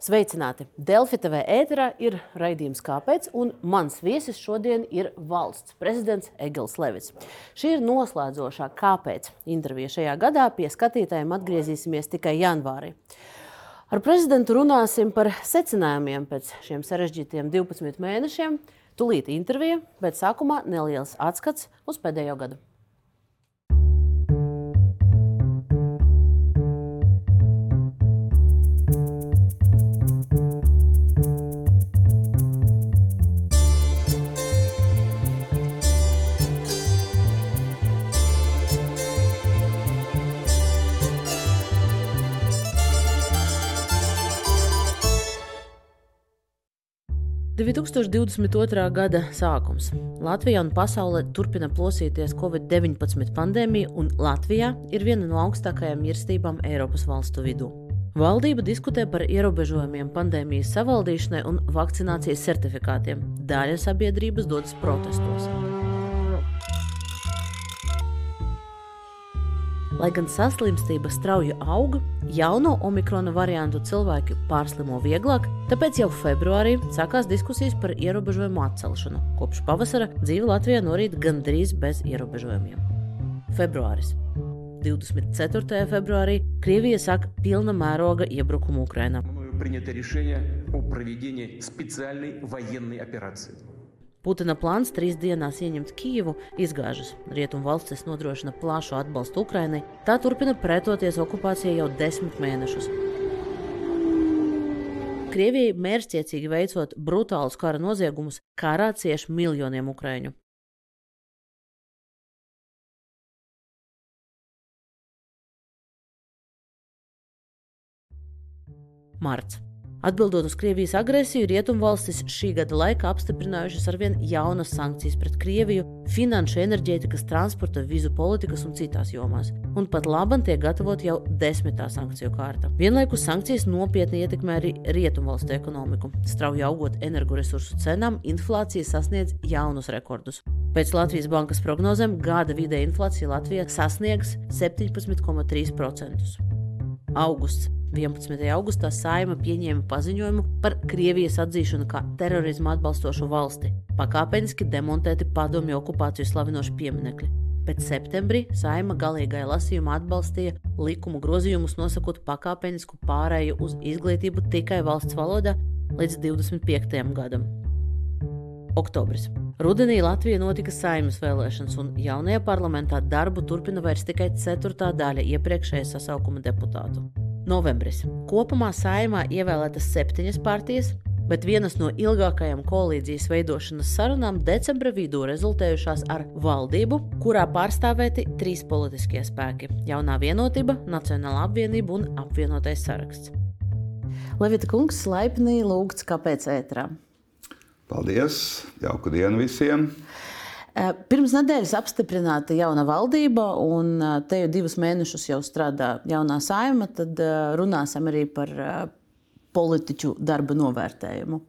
Sveicināti! Delfi TV ēterā ir raidījums Kāpēc? Un mans viesis šodien ir valsts prezidents Egils Levits. Šī ir noslēdzošā Kāpēc? intervija šajā gadā. Pie skatītājiem atgriezīsimies tikai janvārī. Ar prezidentu runāsim par secinājumiem pēc šiem sarežģītiem 12 mēnešiem. Tūlīt intervija, bet sākumā neliels atskats uz pēdējo gadu. 2022. gada sākums. Latvijā un pasaulē turpina plosīties Covid-19 pandēmija, un Latvijā ir viena no augstākajām mirstībām Eiropas valstu vidū. Valdība diskutē par ierobežojumiem pandēmijas savaldīšanai un vakcinācijas certifikātiem. Daļa sabiedrības dodas protestos. Lai gan saslimstība strauji auga, jauno omikrona variantu cilvēki pārslimo vieglāk, tāpēc jau februārī sākās diskusijas par ierobežojumu atcelšanu. Kopš pavasara dzīve Latvijā norīt gandrīz bez ierobežojumiem. Februāris. 24. februārī Krievija sāk pilna mēroga iebrukumu Ukrainā. Принято решение о проведении специальной военной операции. Putina plāns trīs dienās ieņemt Kijivu izgāžas. Rietumu valstis nodrošina plašu atbalstu Ukrainai. Tā turpina pretoties okupācijai jau desmit mēnešus. Krievijai mērķiecīgi veicot brutālus kara noziegumus, karā cieši miljoniem ukraiņu. Marts. Atbildot uz Krievijas agresiju, Rietumvalstis šī gada laikā apstiprinājušas arvien jaunas sankcijas pret Krieviju, finanšu, enerģētikas, transporta, vīzu politikas un citās jomās. Un pat labam tiek gatavot jau desmitā sankciju kārta. Vienlaikus sankcijas nopietni ietekmē arī Rietumvalstu ekonomiku. Strauji augot energoresursu cenām, inflācija sasniedz jaunus rekordus. Pēc Latvijas bankas prognozēm gada vidē inflācija Latvijā sasniegs 17,3%. Augusts 11. augustā Saima pieņēma paziņojumu par Krievijas atzīšanu kā terorismu atbalstošu valsti, pakāpeniski demontēti padomju okupāciju slavinoši pieminekļi. Pēc septembrī Saima galīgajā lasījumā atbalstīja likumu grozījumus, nosakot pakāpenisku pārēju uz izglītību tikai valsts valodā līdz 25. gadam. Oktobris. Rudenī Latvijā notika saimnes vēlēšanas, un jaunajā parlamentā darbu turpina vairs tikai ceturtā daļa iepriekšējā sasaukuma deputātu. Novembris. Kopumā saimā ievēlētas septiņas partijas, bet vienas no ilgākajām koalīdzijas veidošanas sarunām decembra vidū rezultējušās ar valdību, kurā pārstāvēti trīs politiskie spēki - Jaunā vienotība, Nacionāla apvienība un apvienotais saraksts. Levita kungs, laipni lūgts, kāpēc ētrā? Paldies! Jauku dienu visiem! Pirms nedēļas apstiprināta jauna valdība, un te jau divus mēnešus jau strādā jaunā saima. Tad runāsim arī par politiķu darba novērtējumu.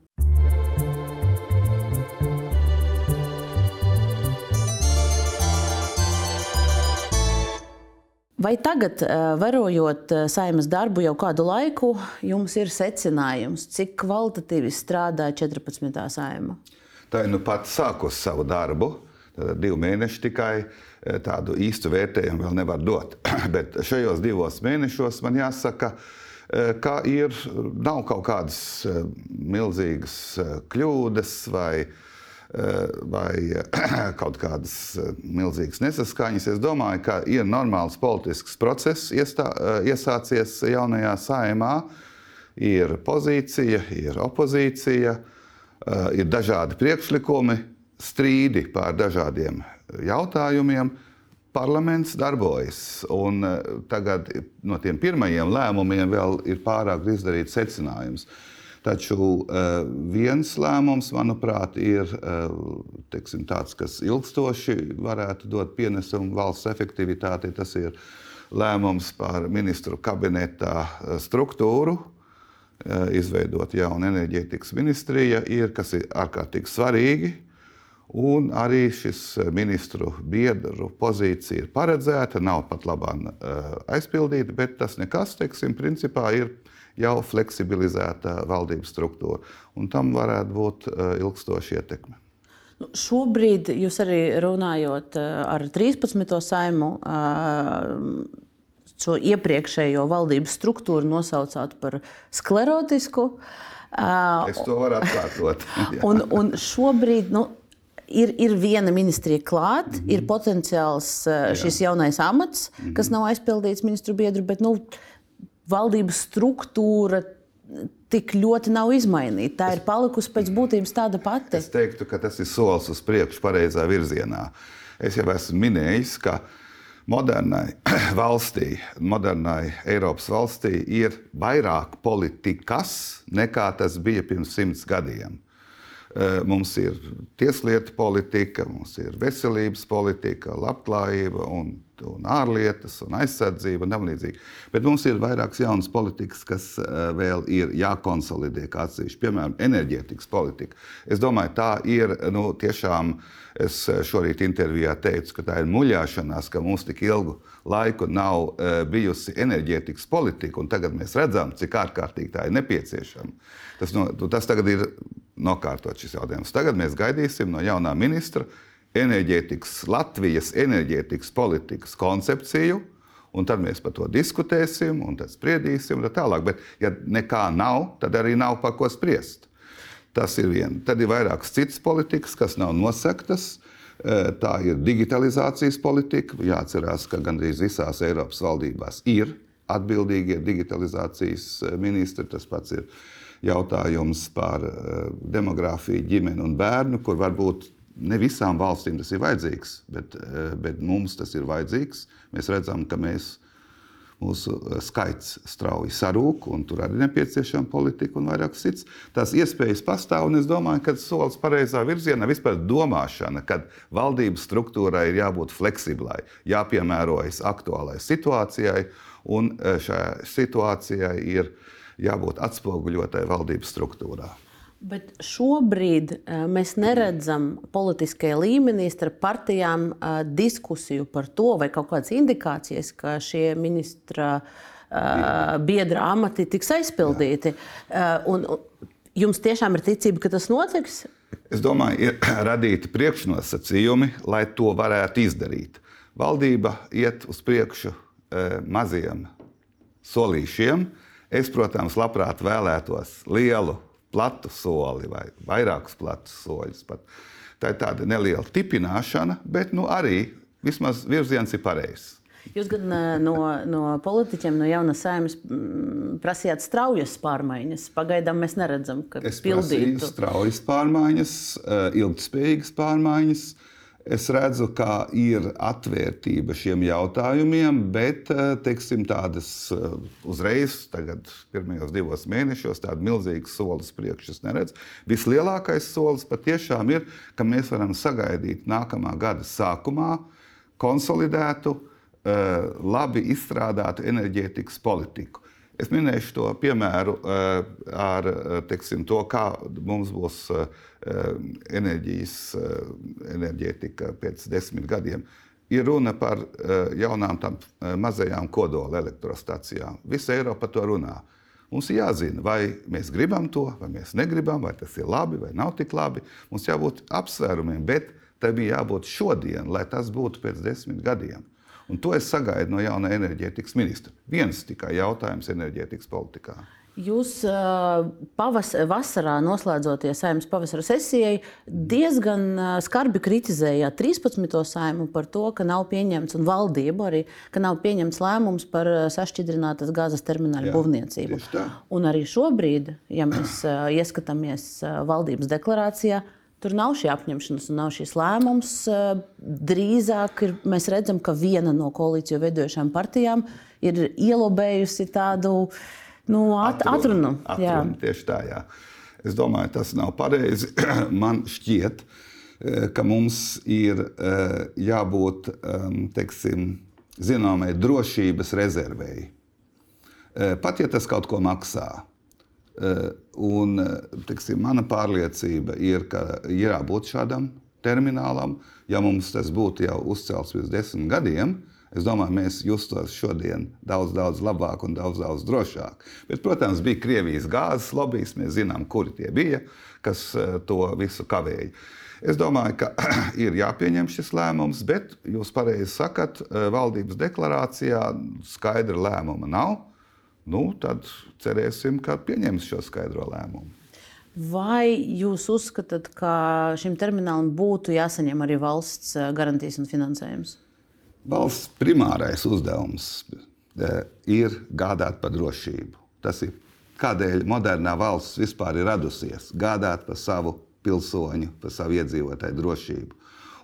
Vai tagad, vērojot saimas darbu jau kādu laiku, jums ir secinājums, cik kvalitatīvi strādā 14. saima? Tā ir nu pat sākusi savu darbu divi mēneši tikai eh, tādu īstu vērtējumu vēl nevar dot. Bet šajos divos mēnešos man jāsaka, eh, ka ir, nav kaut kādas eh, milzīgas kļūdas vai, vai kaut kādas milzīgas nesaskaņas. Es domāju, ka ir normāls politisks process iestā, iesācies jaunajā saimā. Ir pozīcija, ir opozīcija, ir dažādi priekšlikumi, strīdi pār dažādiem jautājumiem, parlaments darbojas. Un eh, tagad no tiem pirmajiem lēmumiem vēl ir pārāk izdarīts secinājums. Taču uh, viens lēmums, manuprāt, ir uh, teiksim, tāds, kas ilgstoši varētu dot pienesumu valsts efektivitātei. Tas ir lēmums par ministru kabineta struktūru, izveidot jaunu enerģētikas ministriju, ir, kas ir ārkārtīgi svarīgi. Un arī šis eh, ministru biedru pozīcija ir paredzēta, nav pat labāk uh, aizpildīta, bet tas nekas, teiksim, principā ir jau fleksibilizēta valdības struktūra. Un tam varētu būt ilgstoša ietekme. Nu, šobrīd jūs arī runājot ar 13. saimu, šo iepriekšējo valdības struktūru nosaucāt par sklerotisku. Es to varu atkārtot. un, un šobrīd nu, ir, ir viena ministrija klāta, mm -hmm. ir potenciāls šis Jā. jaunais amats, mm -hmm. kas nav aizpildīts ministru biedru, bet nu, valdības struktūra tik ļoti nav izmainīta. Tā ir palikusi pēc būtības tāda pati. Es teiktu, ka tas ir solis uz priekšu, pareizā virzienā. Es jau esmu minējis, ka modernai valstī, modernai Eiropas valstī ir vairāk politikas nekā tas bija pirms simts gadiem. Eh, mums ir tieslietu politika, mums ir veselības politika, labklājība un un ārlietas, un aizsardzība un tam līdzīgi. Bet mums ir vairākas jaunas politikas, kas eh, vēl ir jākonsolidē kā atsevišķi. Piemēram, enerģētikas politika. Es domāju, tā ir nu, tiešām. Es eh, šorīt intervijā teicu, ka tā ir muļāšanās, ka mums tik ilgu laiku nav uh, bijusi enerģētikas politika, un tagad mēs redzam, cik ārkārtīgi tā ir nepieciešama. Tas, no, tas tagad ir nokārtots šis jautājums. Tagad mēs gaidīsim no jaunā ministra enerģētikas, Latvijas enerģētikas politikas koncepciju. Un tad mēs par to diskutēsim, un tad spriedīsim, un tā tālāk. Bet, ja nekā nav, tad arī nav par ko spriest. Tas ir viena. Tad ir vairākas citas politikas, kas nav nosektas. Tā ir digitalizācijas politika. Jāatcerās, ka gandrīz visās Eiropas valdībās ir atbildīgie digitalizācijas ministri. Tas pats ir jautājums par demogrāfiju, ģimeni un bērnu, kur varbūt Ne visām valstīm tas ir vajadzīgs, bet, bet mums tas ir vajadzīgs. Mēs redzam, ka mēs, mūsu eh, skaits strauji sarūk, un tur arī nepieciešama politika un vairāk cits. Tās iespējas pastāv, un es domāju, ka solis pareizā virzienā vispār domāšana, ka valdības struktūrai ir jābūt fleksiblai, jāpiemērojas aktuālai situācijai, un eh, šajā situācijai ir jābūt atspoguļotai valdības struktūrā. Bet šobrīd uh, mēs neredzam politiskajā līmenī starp partijām uh, diskusiju par to, vai kaut kādas indikācijas, ka šie ministra uh, biedra amati tiks aizpildīti. Un, jums tiešām ir ticība, ka tas notiks? Es domāju, ir radīti priekšnosacījumi, lai to varētu izdarīt. Valdība iet uz priekšu maziem solīšiem. Es, protams, labprāt vēlētos lielu platu soli vai vairākus platus soļus. Pat. Tā ir tāda neliela tipināšana, bet nu, arī vismaz virziens ir pareizs. Jūs gan no, no politiķiem, no jaunas saimnes prasījāt straujas pārmaiņas. Pagaidām mēs neredzam, ka tas ir pildīts. Straujas pārmaiņas, ilgspējīgas pārmaiņas. Es redzu, ka ir atvērtība šiem jautājumiem, bet eh, teiksim, tādas eh, uzreiz, tagad, pirmajos divos mēnešos, tādu milzīgu soli uz priekšu es neredzu. Vislielākais solis patiešām ir, ka mēs varam sagaidīt nākamā gada sākumā konsolidētu, eh, labi izstrādātu enerģētikas politiku. Es minēšu to piemēru ar teiksim, to, kā mums būs Eh, enerģijas, eh, enerģētika pēc desmit gadiem. Ir runa par eh, jaunām mazajām kodola elektrostacijām. Visa Eiropa to runā. Mums ir jāzina, vai mēs gribam to, vai mēs negribam, vai tas ir labi vai nav tik labi. Mums jābūt apsvērumiem, bet tam ir jābūt šodien, lai tas būtu pēc desmit gadiem. Un to es sagaidu no jauna enerģētikas ministra. Viens tikai jautājums enerģētikas politikā. Jūs pavas, vasarā, noslēdzoties saimnes pavasara sesijai, diezgan skarbi kritizējāt 13. saimu par to, ka nav pieņemts, un valdību arī, ka nav pieņemts lēmums par sašķidrinātas gāzes termināļu būvniecību. Un arī šobrīd, ja mēs ieskatāmies valdības deklarācijā, Tur nav šī apņemšanās un nav šīs lēmums. Drīzāk ir, mēs redzam, ka viena no koalīciju veidojušām partijām ir ielobējusi tādu Nu, at, atrunu. atrunu tieši tā, jā. Es domāju, tas nav pareizi. Man šķiet, eh, ka mums ir eh, jābūt ehm, teiksim, zināmai drošības rezervēji. Eh, pat ja tas kaut ko maksā. Un, teiksim, mana pārliecība ir, ka ir jābūt šādam terminālam. Ja mums tas būtu jau uzcelts pirms desmit gadiem, Es domāju, mēs justos šodien daudz, daudz labāk un daudz, daudz drošāk. Bet, protams, bija Krievijas gāzes lobbyis. Mēs zinām, kuri tie bija, kas eh, to visu kavēja. Es domāju, ka ir jāpieņem šis lēmums, bet jūs pareizi sakat, eh, valdības deklarācijā skaidra lēmuma nav. Nu, tad cerēsim, ka pieņems šo skaidro lēmumu. Vai jūs uzskatāt, ka šim terminālam būtu jāsaņem arī valsts eh, garantijas un finansējums? Valsts primārais uzdevums e, ir gādāt par drošību. Tas ir kādēļ modernā valsts vispār ir radusies. Gādāt par savu pilsoņu, par savu iedzīvotāju drošību.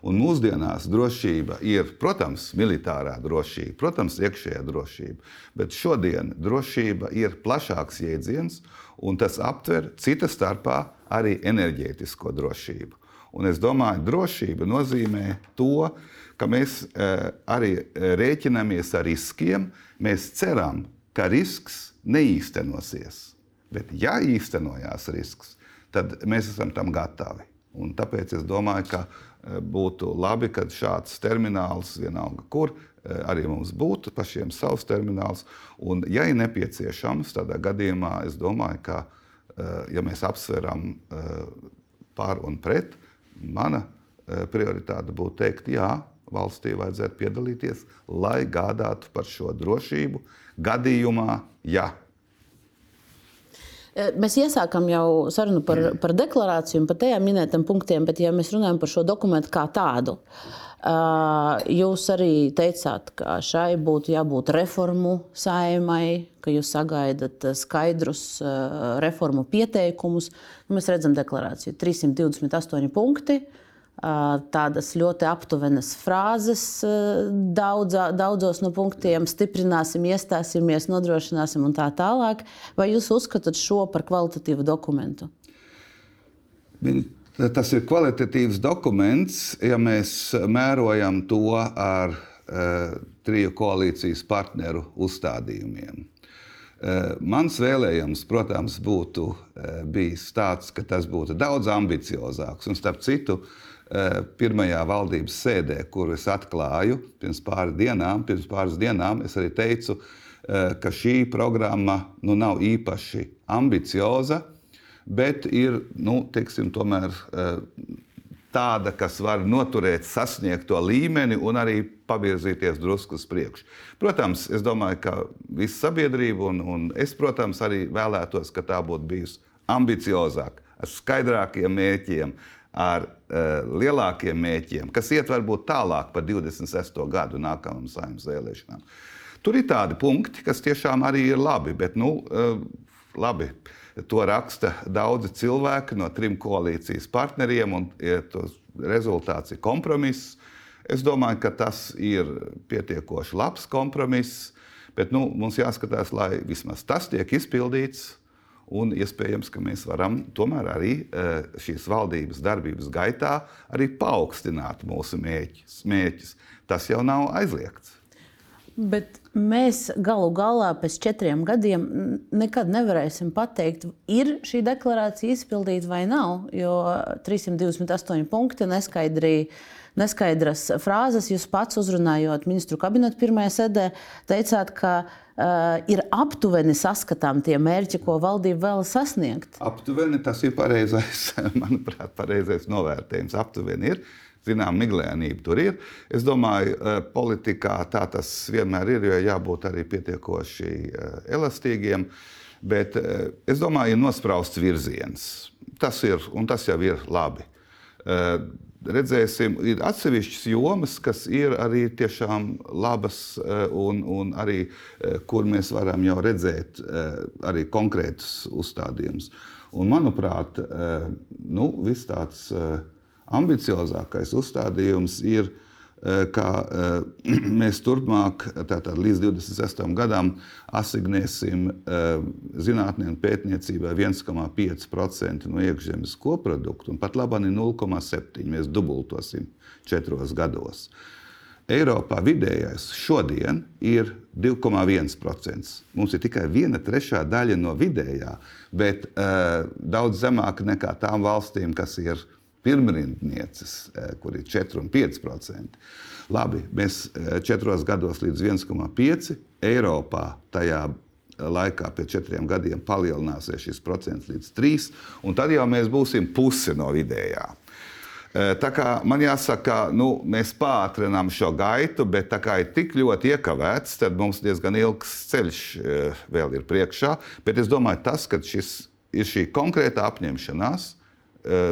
Un mūsdienās drošība ir, protams, militārā drošība, protams, iekšējā drošība. Bet šodien drošība ir plašāks jēdziens, un tas aptver cita starpā arī enerģētisko drošību. Un es domāju, drošība nozīmē to, ka ka mēs eh, arī eh, rēķinamies ar riskiem. Mēs ceram, ka risks neīstenosies. Bet, ja īstenojās risks, tad mēs esam tam gatavi. Un tāpēc es domāju, ka būtu labi, ka šāds termināls, vienalga kur, arī mums būtu pašiem savs termināls. Un, ja ir nepieciešams, tādā gadījumā es domāju, ka, ja mēs apsveram par un pret, mana prioritāte būtu teikt, jā, valstī vajadzētu piedalīties, lai gādātu par šo drošību gadījumā, ja. E, mēs iesākām jau sarunu par, par deklarāciju un par tajām minētām punktiem, bet, ja mēs runājam par šo dokumentu kā tādu, jūs arī teicāt, ka šai būtu jābūt reformu saimai, ka jūs sagaidat skaidrus reformu pieteikumus. Nu, mēs redzam deklarāciju. 328 punkti tādas ļoti aptuvenas frāzes daudzā, daudzos no punktiem - stiprināsim, iestāsimies, nodrošināsim un tā tālāk. Vai jūs uzskatāt šo par kvalitatīvu dokumentu? Tas ir kvalitatīvs dokuments, ja mēs mērojam to ar uh, triju koalīcijas partneru uzstādījumiem. Mans vēlējums, protams, būtu bijis tāds, ka tas būtu daudz ambiciozāks. Un starp citu, uh, pirmajā valdības sēdē, kur es atklāju pirms pāris dienām, pirms pāris dienām es arī teicu, eh, ka šī programma nu, nav īpaši ambicioza, bet ir nu, teiksim, tomēr, eh, tāda, kas var noturēt sasniegto līmeni un arī pavirzīties drusku uz priekšu. Protams, es domāju, ka visa sabiedrība un, un es, protams, arī vēlētos, ka tā būtu bijusi ambiciozāka, ar skaidrākiem mērķiem, ar uh, lielākiem mēķiem, kas iet varbūt tālāk par 26. gadu nākamajām saimnes vēlēšanām. Tur ir tādi punkti, kas tiešām arī ir labi, bet nu, uh, labi. To raksta daudzi cilvēki no trim koalīcijas partneriem, un ja rezultāts ir kompromiss. Es domāju, ka tas ir pietiekoši labs kompromiss, bet nu, mums jāskatās, lai vismaz tas tiek izpildīts. Un iespējams, ka mēs varam tomēr arī eh, šīs valdības darbības gaitā arī paaugstināt mūsu mērķus. mērķus. Tas jau nav aizliegts. Bet mēs galu galā pēc četriem gadiem nekad nevarēsim pateikt, ir šī deklarācija izpildīta vai nav. Jo 328 punkti neskaidri, neskaidras frāzes. Jūs pats uzrunājot ministru kabinetu pirmajā sēdē, teicāt, ka ir aptuveni saskatām tie mērķi, ko valdība vēl sasniegt. Aptuveni tas ir pareizais, manuprāt, pareizais novērtējums. Aptuveni ir. Zinām, miglēnība tur ir. Es domāju, uh, politikā tā tas vienmēr ir, jo jābūt arī pietiekoši uh, elastīgiem. Bet es domāju, ir nosprausts virziens. Tas ir, un tas jau ir labi redzēsim, ir atsevišķas jomas, kas ir arī tiešām labas, eh, un, un arī eh, kur mēs varam jau redzēt eh, arī konkrētus uzstādījumus. Un, manuprāt, nu, viss tāds ambiciozākais uzstādījums ir ka eh, mēs turpmāk, tātad līdz 26. gadam, asignēsim eh, zinātnē un pētniecībai 1,5% no iekšzemes koprodukta, un pat labāk ir 0,7%. Mēs dubultosim četros gados. Eiropā vidējais šodien ir 2,1%. Mums ir tikai viena trešā daļa no vidējā, bet uh, daudz zemāk nekā tām valstīm, kas ir pirmrindnieces, kur ir 4 un 5%. Labi, mēs četros gados līdz 1,5 Eiropā tajā laikā pēc četriem gadiem palielināsies šis procents līdz 3, un tad jau mēs būsim pusi no vidējā. Tā kā man jāsaka, nu, mēs pātrinām šo gaitu, bet tā kā ir tik ļoti iekavēts, tad mums diezgan ilgs ceļš vēl ir priekšā. Bet es domāju, tas, ka šis ir šī konkrēta apņemšanās,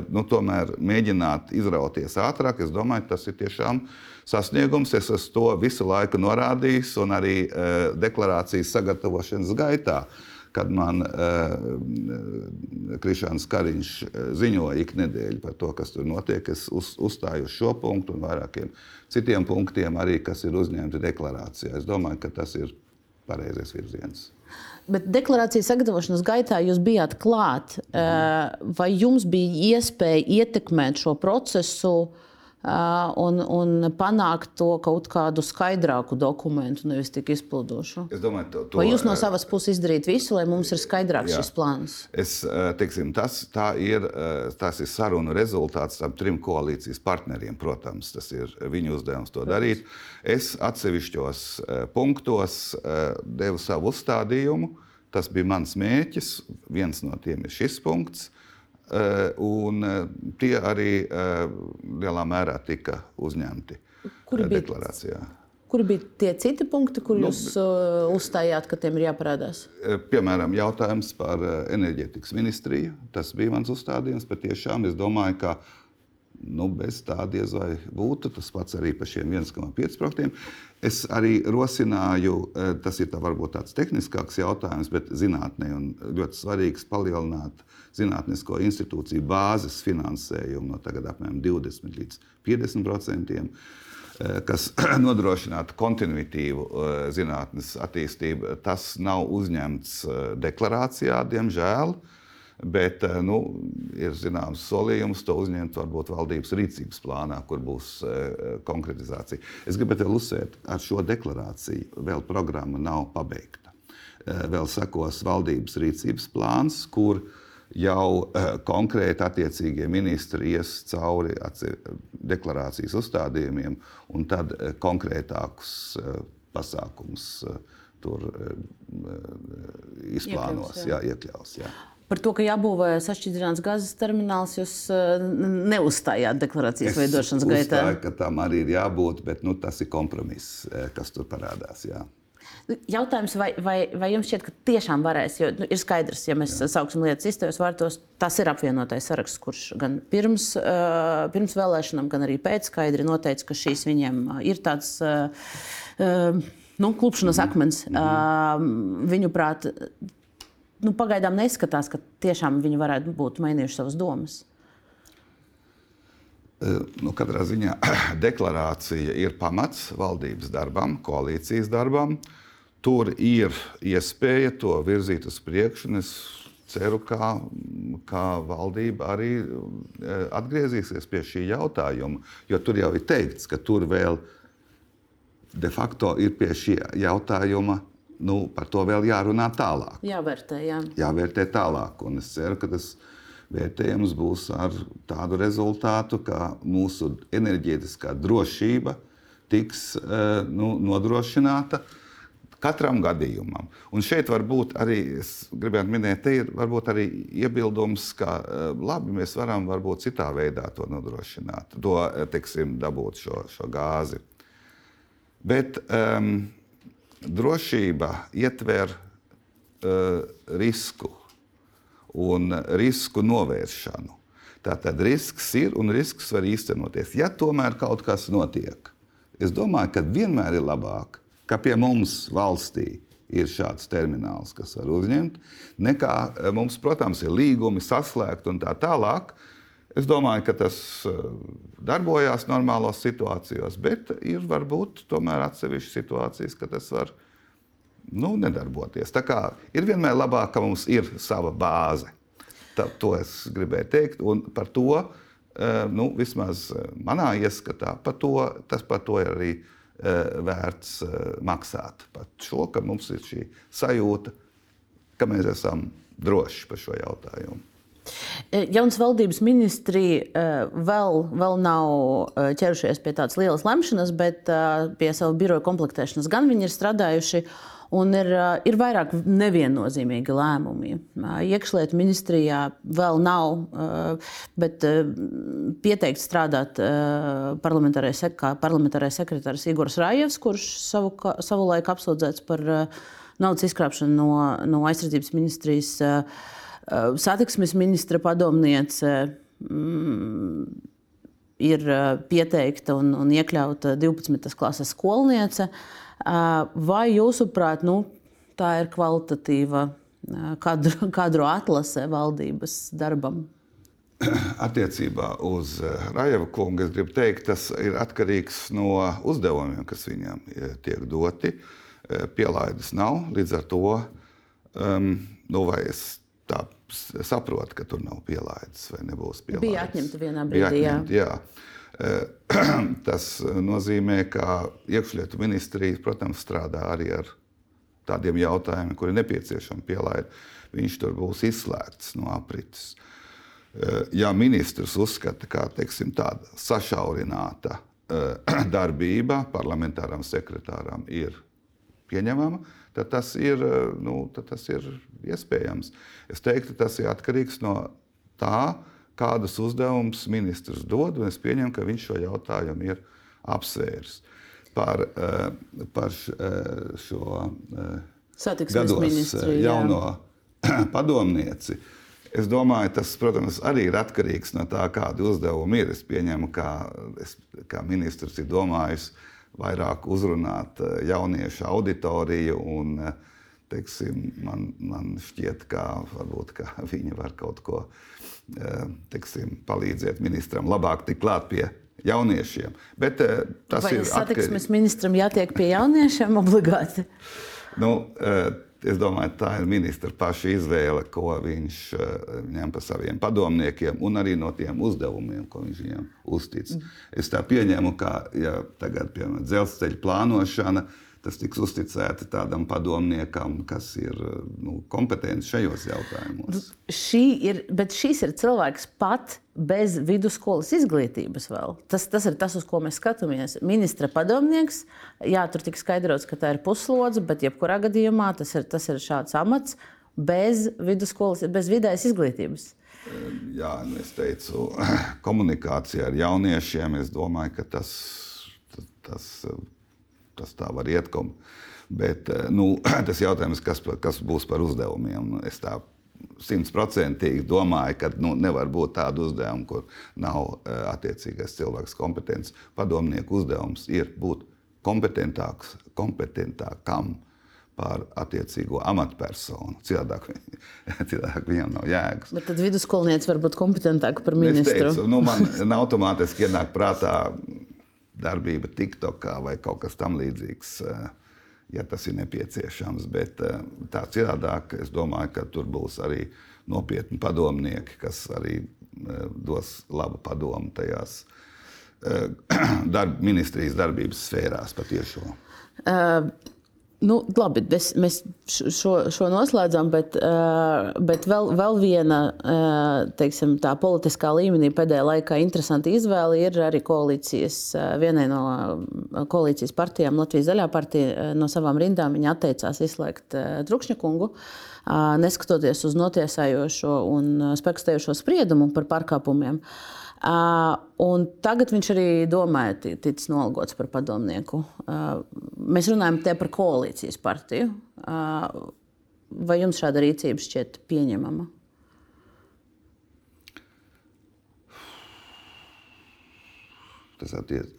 nu, tomēr mēģināt izrauties ātrāk, es domāju, tas ir tiešām sasniegums. Es esmu to visu laiku norādījis un arī deklarācijas sagatavošanas gaitā. Kad man uh, Krišāns Kariņš ziņoja iknedēļ par to, kas tur notiek. Es uz, uzstāju uz šo punktu un vairākiem citiem punktiem, arī kas ir uzņemti deklarācijā. Es domāju, ka tas ir pareizais virziens. Bet deklarācijas sagatavošanas gaitā jūs bijāt klāt. Mhm. Vai jums bija iespēja ietekmēt šo procesu? Un, un panākt to kaut kādu skaidrāku dokumentu, nevis tik izpildošu. Domāju, to, to, Vai jūs no savas puses izdarījāt visu, lai mums ir skaidrāks jā. šis plāns? Es, teiksim, tas, ir, tas ir sarunu rezultāts tam trim koalīcijas partneriem. Protams, tas ir viņu uzdevums to darīt. Es atsevišķos punktos devu savu uzstādījumu. Tas bija mans mērķis. Viens no tiem ir šis punkts. Eh, un eh, tie arī eh, lielā mērā tika uzņemti Kuri deklarācijā. Bija? Kur bija tie citi punkti, kur nu, jūs uh, uzstājāt, ka tiem ir jāparādās? Piemēram, jautājums par enerģētikas ministriju. Tas bija mans uzstādījums, bet tiešām es domāju, ka nu, bez tā diez vai būtu. Tas pats arī par šiem 1,5%. Es arī rosināju, tas ir tā varbūt tāds tehniskāks jautājums, bet zinātnē un ļoti svarīgs palielināt zinātnisko institūciju bāzes finansējumu no tagad apmēram 20 līdz 50 procentiem eh, kas nodrošinātu kontinuitīvu eh, zinātnes attīstību. Tas nav uzņemts eh, deklarācijā, diemžēl, bet nu, ir zināms solījums to uzņemt varbūt valdības rīcības plānā, kur būs konkretizācija. Es gribētu vēl uzsvērt, ar šo deklarāciju vēl programma nav pabeigta. Vēl sekos valdības rīcības plāns, kur uh, jau uh, konkrēti attiecīgie ministri ies cauri deklarācijas uzstādījumiem un tad uh, konkrētākus uh, pasākumus tur izplānos, iekļaus, jā. Jā, iekļaus. Jā. Par to, ka jābūvē sašķidrināts gāzes termināls, jūs neuzstājāt deklarācijas es veidošanas gaitā. Es uzstāju, ka tam arī ir jābūt, bet nu, tas ir kompromiss, kas tur parādās. Jā. Jautājums, vai, vai, vai jums šķiet, ka tiešām varēs, jo nu, ir skaidrs, ja mēs Jā. sauksim lietas īstajos vārtos, tas ir apvienotais saraksts, kurš gan pirms, uh, pirms vēlēšanām, gan arī pēc skaidri noteica, ka šīs viņiem ir tāds. Uh, nu, klupšanas mhm. akmens. Mm -hmm. uh, Viņuprāt, nu, pagaidām neizskatās, ka tiešām viņi varētu būt mainījuši savas domas. Nu, katrā ziņā deklarācija ir pamats valdības darbam, koalīcijas darbam. Uh, tur ir iespēja to virzīt uz priekšu. Es ceru, ka, ka valdība arī e, atgriezīsies pie šī jautājuma, jo tur jau ir teikts, ka tur vēl de facto ir pie šī jautājuma. Nu, par to vēl jārunā tālāk. Jāvērtē, jā. Jāvērtē tālāk. Un es ceru, ka tas vērtējums būs ar tādu rezultātu, ka mūsu enerģētiskā drošība tiks e, nu, nodrošināta. Uh, Katram gadījumam. Un šeit varbūt arī, es gribētu minēt, te ir varbūt arī iebildums, ka eh, labi, mēs varam varbūt citā veidā to nodrošināt, to, eh, teiksim, dabūt šo, šo gāzi. Bet um, drošība ietver uh, risku un risku novēršanu. Tātad risks ir un risks var īstenoties. Ja tomēr kaut kas notiek, es domāju, ka vienmēr ir labāk ka pie mums valstī ir šāds termināls, kas var uzņemt, nekā eh, mums, protams, ir līgumi saslēgti un tā tālāk. Es domāju, ka tas eh, darbojās normālos situācijos, bet ir varbūt tomēr atsevišķas situācijas, ka tas var nu, nedarboties. Tā kā ir vienmēr labāk, ka mums ir sava bāze. Tā, to es gribēju teikt, un par to, eh, nu, vismaz manā ieskatā, par to, tas par to ir arī vērts eh, maksāt par šo, ka mums ir šī sajūta, ka mēs esam droši par šo jautājumu. Jauns valdības ministri vēl, vēl nav ķerušies pie tādas lielas lemšanas, bet pie savu biroju komplektēšanas gan viņi ir strādājuši. Un ir, ir vairāk neviennozīmīgi lēmumi. Iekšlietu ministrijā vēl nav, bet pieteikts strādāt parlamentārais, sekretārs Igors Rājevs, kurš savu, savulaik apsūdzēts par naudas izkrāpšanu no, no aizsardzības ministrijas. Satiksmes ministra padomniece mm, ir pieteikta un, un iekļauta 12. klases skolniece. Uh, Vai jūsuprāt, nu, tā ir kvalitatīva kadru, kadru atlase valdības darbam? Attiecībā uz Rajava kungu es gribu teikt, tas ir atkarīgs no uzdevumiem, kas viņam tiek doti. Pielaides nav, līdz ar to um, nu, es tā saprotu, ka tur nav pielaides vai nebūs pielaides. Bija atņemta vienā brīdī. Atņemt, jā. Jā. Tas nozīmē, ka iekšlietu ministrija, protams, strādā arī ar tādiem jautājumiem, kuri nepieciešami pielaid. Viņš tur būs izslēgts no aprites. Ja ministrs uzskata, ka teiksim, tāda sašaurināta darbība parlamentāram sekretāram ir pieņemama, tad tas ir, nu, tad tas ir iespējams. Es teiktu, tas ir atkarīgs no tā, kādus uzdevumus ministrs dod, un es pieņemu, ka viņš šo jautājumu ir apsvērs par, eh, par eh, šo eh, Satiksmes ministru jauno padomnieci. Es domāju, tas, protams, arī ir atkarīgs no tā, kādi uzdevumi ir. Es pieņemu, ka es, kā ministrs ir domājis vairāk uzrunāt jauniešu auditoriju. Un, teiksim, man, man šķiet, ka, varbūt, ka viņi var kaut ko uh, teksim, palīdziet ministram labāk tikt klāt pie jauniešiem. Bet, tas Vai ir satiksmes atkarīgi. ministram jātiek pie jauniešiem obligāti? Nu, es domāju, tā ir ministra paša izvēle, ko viņš ņem par saviem padomniekiem un arī no tiem uzdevumiem, ko viņš viņiem uztic. Mm. Es tā pieņemu, ka ja tagad, piemēram, dzelzceļa plānošana ir tas tiks uzticēti tādam padomniekam, kas ir nu, kompetents šajos jautājumos. Šī ir, bet šis ir cilvēks pat bez vidusskolas izglītības vēl. Tas, tas ir tas, uz ko mēs skatāmies. Ministra padomnieks, jā, tur tika skaidrots, ka tā ir puslodze, bet jebkurā gadījumā tas ir, tas ir šāds amats bez vidusskolas, bez vidējas izglītības. Jā, nu es teicu, komunikācija ar jauniešiem, es domāju, ka tas, tas tas tā var iet. Bet eh, nu, tas jautājums, kas, kas būs par uzdevumiem, es tā simtprocentīgi domāju, ka nu, nevar būt tāda uzdevuma, kur nav eh, attiecīgais cilvēks kompetents. Padomnieku uzdevums ir būt kompetentāks, kompetentākam par attiecīgo amatpersonu. Citādi, citādi viņam nav jēgas. Bet tad vidusskolnieks var būt kompetentāka par ministru. Es teicu, nu, man automātiski ienāk prātā darbība TikTokā vai kaut kas tamlīdzīgs, eh, ja tas ir nepieciešams. Bet eh, tā citādāk, es domāju, ka tur būs arī nopietni padomnieki, kas arī eh, dos labu padomu tajās darb, ministrijas darbības sfērās patiešām. Uh, Nu, labi, mēs, mēs šo, šo noslēdzam, bet, uh, bet vēl, vēl viena uh, teiksim, politiskā līmenī pēdējā laikā interesanta izvēle ir arī koalīcijas. Uh, vienai no koalīcijas partijām, Latvijas zaļā partija, no savām rindām viņa atteicās izslēgt Trukšņa kungu, neskatoties uz notiesājošo un spēkstējošo spriedumu par pārkāpumiem. Uh, un tagad viņš arī domāja, ticis nolgots par padomnieku. Uh, mēs runājam te par koalīcijas partiju. Uh, vai jums šāda rīcība šķiet pieņemama? Tas ir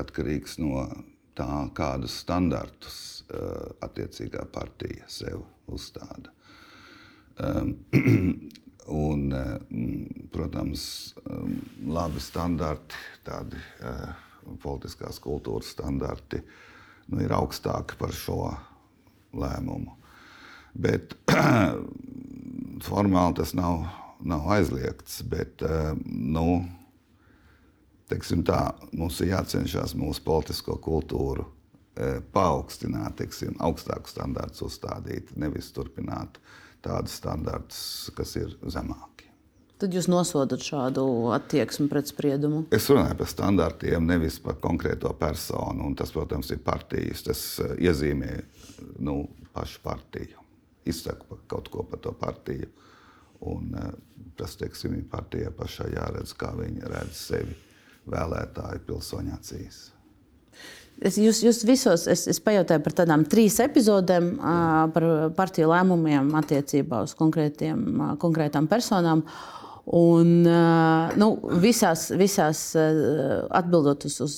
atkarīgs no tā, kādus standartus attiecīgā partija sev uzstāda. Un, eh, protams, eh, labi standarti, tādi eh, politiskās kultūras standarti, nu, ir augstāki par šo lēmumu. Bet formāli tas nav, nav aizliegts. Bet, nu, tā, mums ir jācenšas mūsu politisko kultūru paaugstināt, teiksim, augstāku standārtu uzstādīt, nevis turpināt uh, tādus standartus, kas ir zemāki. tad jūs nosodat šādu attieksmi pret spriedumu? Es runāju par standartiem, nevis par konkrēto personu. Un tas, protams, ir partijas. Tas uh, iezīmē nu, pašu partiju. Izsaka kaut ko par to partiju. Un, uh, tas, teiksim, partijai pašai jāredz, kā viņi redz sevi vēlētāju pilsoņu acīs. Es, jūs, jūs visos, es, es pajautāju par tādām trīs epizodēm, par partiju lēmumiem attiecībā uz konkrētām personām. Un, nu, visās, visās atbildot uz, uz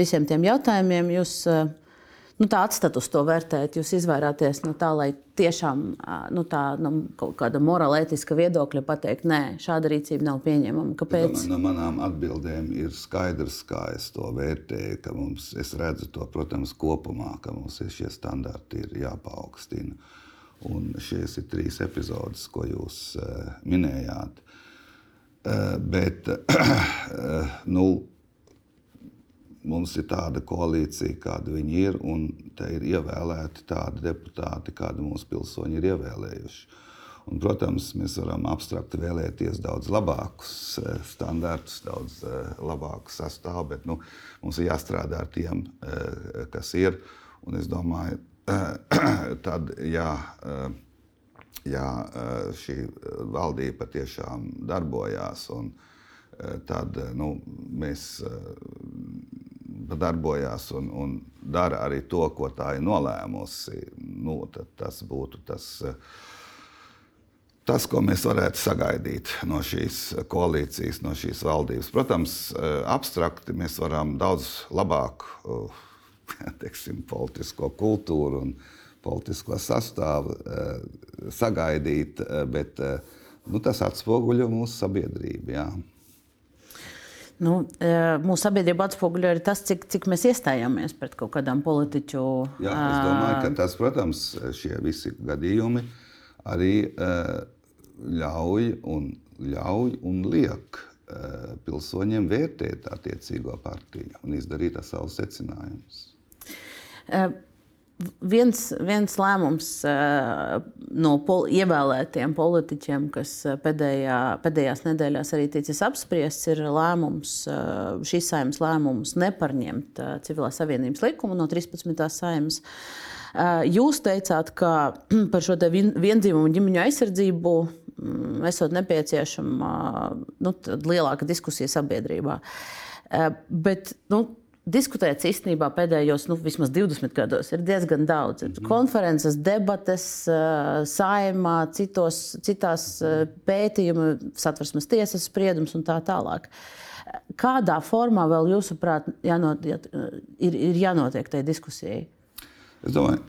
visiem tiem jautājumiem, jūs nu, tā atstāt uz to vērtēt. Jūs izvairāties no tā, lai tiešām nu, tā, no kaut kāda morāla, ētiska viedokļa pateikt, nē, šāda rīcība nav pieņemama. Kāpēc? No manām atbildēm ir skaidrs, kā es to vērtēju. Mums, es redzu to, protams, kopumā, ka mums ir šie standarti ir jāpaukstina. Un šīs ir trīs epizodes, ko jūs uh, minējāt. Uh, bet, uh, nu, mums ir tāda koalīcija, kāda viņi ir, un te ir ievēlēti tādi deputāti, kādi mūsu pilsoņi ir ievēlējuši. Un, protams, mēs varam abstrakt vēlēties daudz labākus eh, standartus, daudz eh, labāku sastāvu, bet nu, mums ir jāstrādā ar tiem, eh, kas ir. Un es domāju, tad, ja, ja šī valdība patiešām darbojās, un, tad nu, mēs darbojās un, un dara arī to, ko tā ir nolēmusi, nu, tas būtu tas, tas, ko mēs varētu sagaidīt no šīs koalīcijas, no šīs valdības. Protams, abstrakti mēs varam daudz labāk teiksim, politisko kultūru un politisko sastāvu sagaidīt, bet nu, tas atspoguļo mūsu sabiedrību. Jā. Nu, e, mūsu sabiedrība atspoguļo arī tas, cik, cik mēs iestājāmies pret kaut kādām politiķu. Jā, es domāju, ka tas, protams, šie visi gadījumi arī e, ļauj un, ļauj un liek e, pilsoņiem vērtēt attiecīgo partiju un izdarīt savus secinājumus viens, viens lēmums uh, no pol ievēlētiem politiķiem, kas eh, pēdējā, pēdējās nedēļās arī ticis apspriests, ir lēmums, uh, šīs saimnes lēmums neparņemt civilās savienības likumu no 13. saimnes. Jūs teicāt, ka par šo vienzīmumu ģimeņu aizsardzību mm, esot nepieciešama nu, lielāka diskusija sabiedrībā. Bet nu, Diskutēts īstenībā pēdējos nu, vismaz 20 gados ir diezgan daudz. Ir mhm. konferences, debates, saimā, citos, citās pētījuma, satversmes tiesas spriedums un tā tālāk. Kādā formā vēl jūsuprāt jānot, ir, ir jānotiek tajā diskusijai? Es domāju,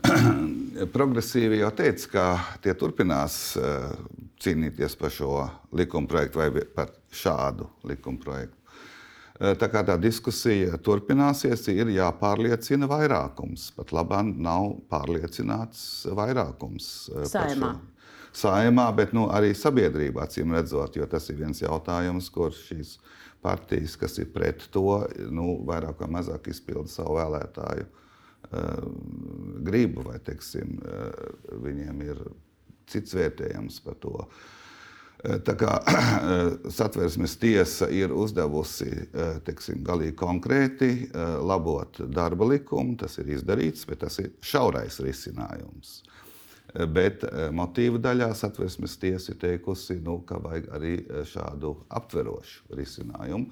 progresīvi jau teica, ka tie turpinās cīnīties par šo likumprojektu vai par šādu likumprojektu. Eh, tā kā tā diskusija turpināsies, ir jāpārliecina vairākums. Pat labāk nav pārliecināts vairākums. Eh, Saimā. Saimā, bet nu, arī sabiedrībā, acīm redzot, jo tas ir viens jautājums, kur šīs partijas, kas ir pret to, nu, vairāk vai mazāk izpilda savu vēlētāju uh, gribu, vai teiksim, uh, viņiem ir cits vērtējums par to. Uh, kā satversmes tiesa ir uzdevusi eh, teiksim, galīgi konkrēti eh, labot darba likumu, tas ir izdarīts, bet tas ir šaurais risinājums. Bet motīva daļā satversmes tiesa ir teikusi, nu, ka vajag arī šādu aptverošu risinājumu.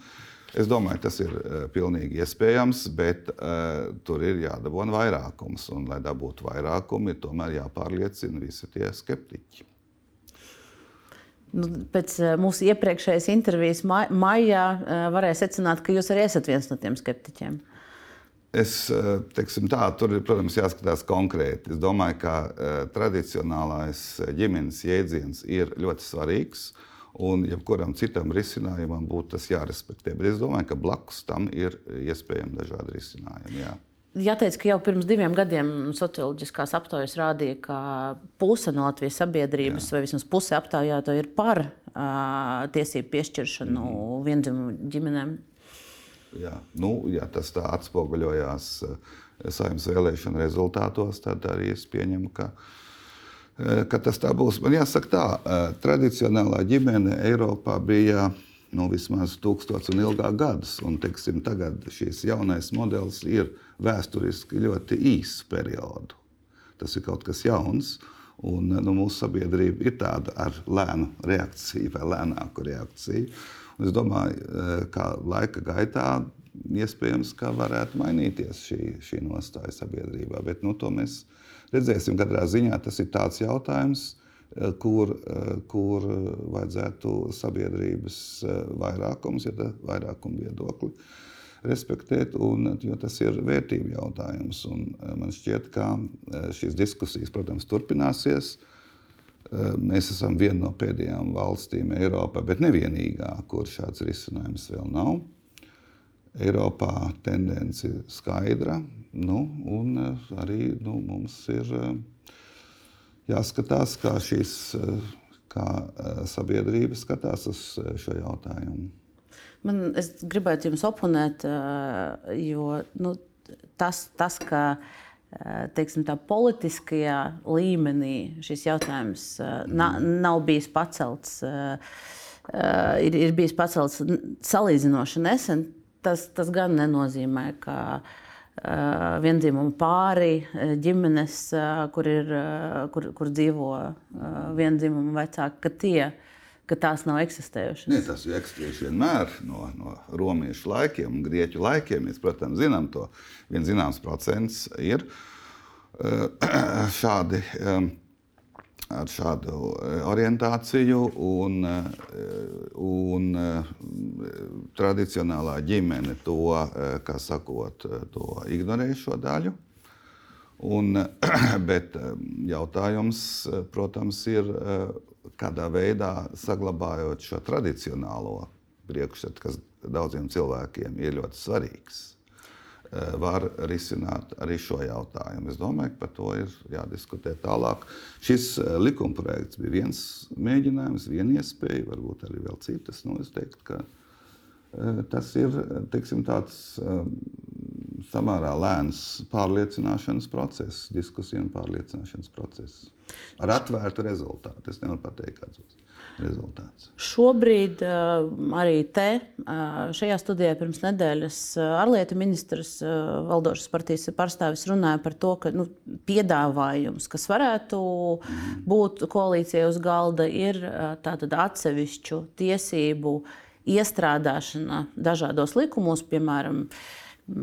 Es domāju, tas ir pilnīgi iespējams, bet uh, tur ir jādabūna vairākums. Un, lai dabūtu vairākumu, ir tomēr jāpārliecina visi tie skeptiķi. Nu, pēc eh, mūsu iepriekšējās intervijas ma maijā eh, varēja secināt, ka jūs arī esat viens no tiem skeptiķiem. Es eh, teiksim, tā, tur ir, protams, jāskatās konkrēti. Es domāju, ka tradicionālais ģimenes jēdziens ir ļoti svarīgs. Un jebkuram citam risinājumam būtu tas jārespektē. Bet es domāju, ka blakus tam ir iespējami dažādi risinājumi. Jā. Jāteic, ka jau pirms diviem gadiem socioloģiskās aptaujas rādīja, ka puse no Latvijas sabiedrības, Jā. vai vismaz puse aptaujāto, ir par uh, tiesību piešķiršanu mm -hmm. vienzimumu ģimenēm. Jā, nu, ja tas tā atspoguļojās saimnes vēlēšanu rezultātos, tad arī es pieņemu, ka ka tas tā būs. Man jāsaka, tā tradicionālā ģimene Eiropā bija nu, vismaz tūkstotis un ilgāk gadus. Un, teiksim, tagad šis jaunais modelis ir vēsturiski ļoti īss periodu. Tas ir kaut kas jauns. Un, nu, mūsu sabiedrība ir tāda ar lēnu reakciju vai lēnāku reakciju. Un es domāju, ka laika gaitā iespējams, ka varētu mainīties šī, šī nostāja sabiedrībā. Bet nu, to mēs redzēsim. Katrā ziņā tas ir tāds jautājums, eh, kur, eh, kur vajadzētu sabiedrības eh, vairākums, ja tā vairākuma viedokli respektēt, un, jo tas ir vērtību jautājums. Un man šķiet, ka šīs diskusijas, protams, turpināsies. Mēs esam viena no pēdējām valstīm Eiropā, bet nevienīgā, kur šāds risinājums vēl nav. Eiropā tendence ir skaidra, nu, un eh, arī nu, mums ir eh, jāskatās, kā šīs eh, kā sabiedrība skatās uz šo jautājumu. Man, es gribētu jums oponēt, jo nu, tas, tas, ka teiksim, tā politiskajā līmenī šis jautājums na, nav bijis pacelts, ir, ir bijis pacelts salīdzinoši nesen tas, tas gan nenozīmē, ka uh, vienzimumu pāri, ģimenes, uh, kur, ir, kur, kur dzīvo vienzimumu vecāki, ka tie ka tās nav eksistējušas. Nē, tas ir eksistējuši vienmēr no, no romiešu laikiem un grieķu laikiem. Mēs, protams, zinām to. Viens zināms procents ir šādi. Ar šādu eh, orientāciju, un, eh, un eh, tradicionālā ģimene to, kā sakot, to ignorē šo daļu. Un, bet jautājums, protams, ir, kādā veidā saglabājot šo tradicionālo priekšstatu, kas daudziem cilvēkiem ir ļoti svarīgs var risināt arī šo jautājumu. Es domāju, ka par to ir jādiskutē tālāk. Šis eh, likumprojekts bija viens mēģinājums, viena iespēja, varbūt arī vēl citas. Nu, es teiktu, ka eh, tas ir teiksim, tāds samērā lēns pārliecināšanas process, diskusiju un pārliecināšanas process. Ar atvērtu rezultātu. Es nevaru pateikt, kāds būs rezultāts. Šobrīd uh, arī te, uh, šajā studijā pirms nedēļas uh, ārlietu ministrs, valdošas partijas pārstāvis runāja par to, ka nu, piedāvājums, kas varētu būt koalīcijai uz galda, ir tātad atsevišķu tiesību iestrādāšana dažādos likumos, piemēram,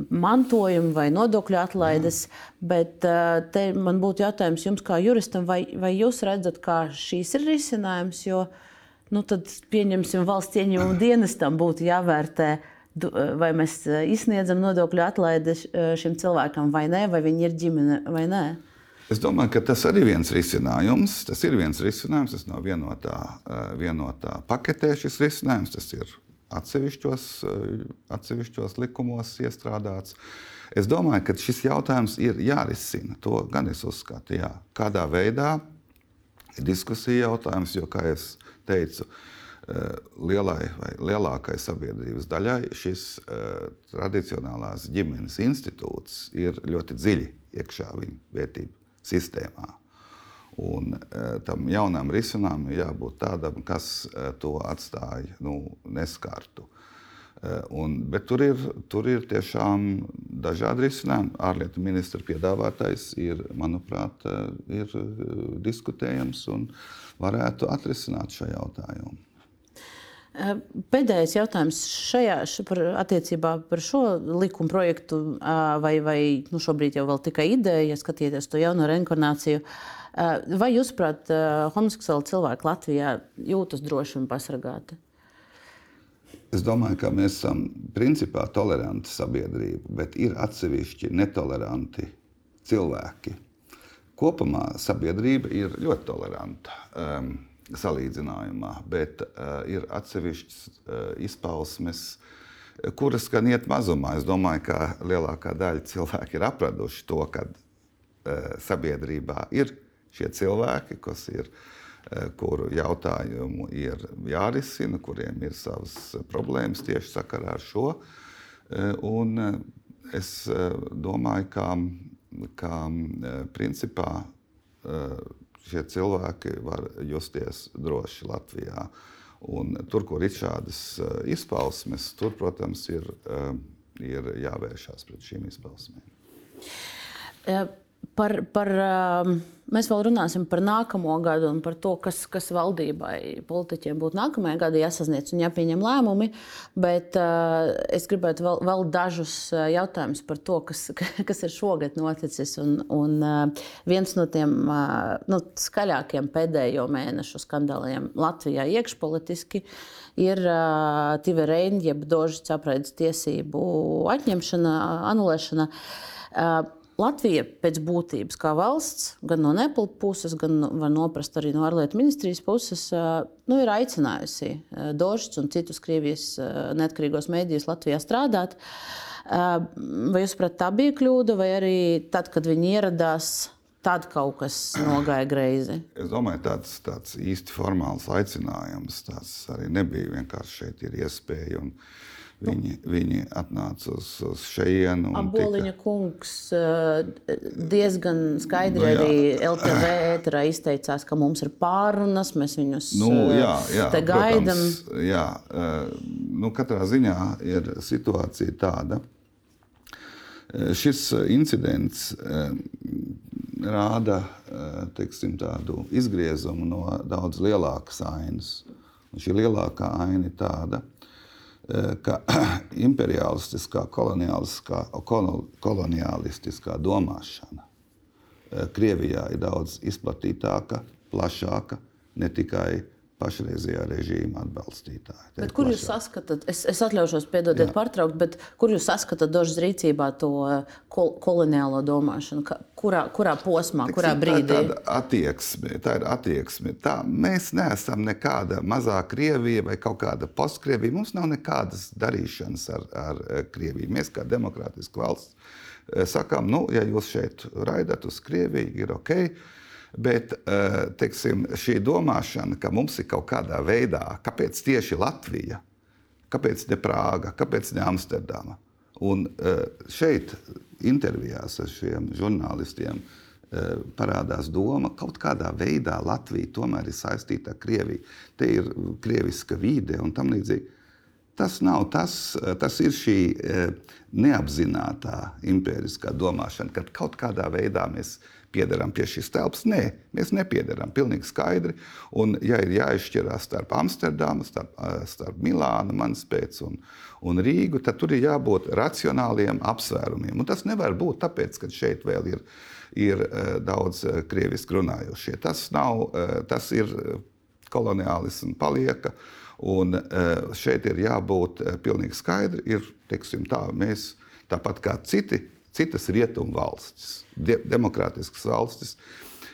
mantojuma vai nodokļu atlaides. Mm. Bet te man būtu jautājums jums, kā juristam, vai, vai jūs redzat, kā šīs ir risinājums? Jo nu, tad pieņemsim valsts ieņēmumu dienestam būtu jāvērtē. Vai mēs izsniedzam nodokļu atlaidi šim cilvēkam, vai nē, vai viņi ir ģimene vai nē? Es domāju, ka tas arī ir viens risinājums. Tas ir viens risinājums, tas nav vienotā, vienotā paketē šis risinājums. Tas ir atsevišķos, eh, atsevišķos likumos iestrādāts. Es domāju, ka šis jautājums ir jārisina. To gan es uzskatu, jā. kādā veidā ir diskusija jautājums, jo, kā jau teicu, eh, lielai vai lielākai sabiedrības daļai šis uh, tradicionālās ģimenes institūts ir ļoti dziļi iekšā viņu vērtību sistēmā. Un e, tam jaunam risinājumam jābūt tādam, kas e, to atstāja nu, neskartu. E, un, bet tur ir, tur ir tiešām dažādi risinājumi. Ārlietu ministra piedāvātais ir, manuprāt, ir diskutējams un varētu atrisināt šo jautājumu. Pēdējais jautājums šajā, par, attiecībā par šo likuma projektu, vai, vai nu, šobrīd jau tikai ideja, ja skatieties to jauno reinkarnāciju. Eh, vai jūs, prāt, eh, homoseksuāli cilvēki Latvijā jūtas droši un pasargāti? Es domāju, ka mēs esam principā toleranti sabiedrība, bet ir atsevišķi netoleranti cilvēki. Kopumā sabiedrība ir ļoti toleranta um, salīdzinājumā, bet uh, ir atsevišķas uh, izpausmes, kuras gan iet mazumā. Es domāju, ka lielākā daļa cilvēku ir apraduši to, ka uh, sabiedrībā ir šie cilvēki, kas ir, eh, kuru jautājumu ir jārisina, kuriem ir savas problēmas tieši sakarā ar šo. Eh, un eh, es domāju, ka, ka principā šie cilvēki var justies droši Latvijā. Un tur, kur ir šādas izpausmes, tur, protams, ir, ir jāvēršās pret šīm izpausmēm. Par, par, mēs vēl runāsim par nākamo gadu un par to, kas, kas valdībai, politiķiem būtu nākamajā gadā jāsasniedz un jāpieņem lēmumi. Bet uh, es gribētu vēl, vēl dažus jautājumus par to, kas, kas ir šogad noticis. Un, un uh, viens no tiem uh, nu, skaļākiem pēdējo mēnešu skandāliem Latvijā iekšpolitiski ir uh, Tive Reina, jeb Dožas apraides tiesību atņemšana, anulēšana. Latvija pēc būtības kā valsts, gan no Nepal puses, gan var noprast arī no ārlietu ministrijas puses, nu, ir aicinājusi Dožs un citus Krievijas neatkarīgos mēdījus Latvijā strādāt. Vai jūs saprotat, tā bija kļūda, vai arī tad, kad viņi ieradās, tad kaut kas nogāja greizi? Es domāju, tāds, tāds īsti formāls aicinājums tāds arī nebija. Vienkārši šeit ir iespēja. Un, uh, Viņi, viņi atnāca uz, uz šejienu. Aboliņa tika... kungs diezgan skaidri nu, jā. arī LTV ēterā izteicās, ka mums ir pārunas, mēs viņus nu, jā, jā, te gaidām. Jā, eh, nu, katrā ziņā ir situācija tāda. Šis incidents rāda teiksim, tādu izgriezumu no daudz lielākas ainas. Un šī lielākā aina ir tāda, ka ka imperialistiskā, koloniālistiskā, koloniālistiskā domāšana eh, Krievijā ir daudz izplatītāka, plašāka, ne tikai pašreizējā režīma atbalstītāji. Bet kur jūs saskatāt, es, es atļaušos piedodiet pārtraukt, bet kur jūs saskatāt dožas rīcībā to eh, kol koloniālo domāšanu? Kurā, kurā posmā, Tiksim, kurā brīdī? Tā, attieksme, tā ir attieksme. Tā, mēs neesam nekāda mazā Krievija vai kaut kāda postkrievija. Mums nav nekādas darīšanas ar, ar eh, Krieviju. Mēs kā demokrātiska valsts eh, sakām, nu, ja jūs šeit raidat uz Krieviju, ir ok Bet eh, teiksim, šī domāšana, ka mums ir kaut kādā veidā, kāpēc tieši Latvija, kāpēc ne Prāga, kāpēc ne Amsterdama. Un eh, šeit intervijās ar šiem žurnālistiem eh, parādās doma, ka kaut kādā veidā Latvija tomēr ir saistīta ar Krieviju. Te ir krieviska vide un tam līdzīgi. Tas nav tas, tas ir šī neapzināta impēriskā domāšana, kad kaut kādā veidā mēs piederam pie šīs telpas. Nē, mēs nepiederam. Pilnīgi skaidri. Un, ja ir jāizšķirās starp Amsterdamu, starp, starp Milānu, Manspēcu un, un Rīgu, tad tur ir jābūt racionāliem apsvērumiem. Un tas nevar būt tāpēc, ka šeit vēl ir, ir daudz krieviski runājošie. Tas, nav, tas ir koloniālisms palieka. Un šeit ir jābūt pilnīgi skaidri. Ir, teiksim, tā, mēs, tāpat kā citi citas rietumu valstis, de demokrātiskas valstis,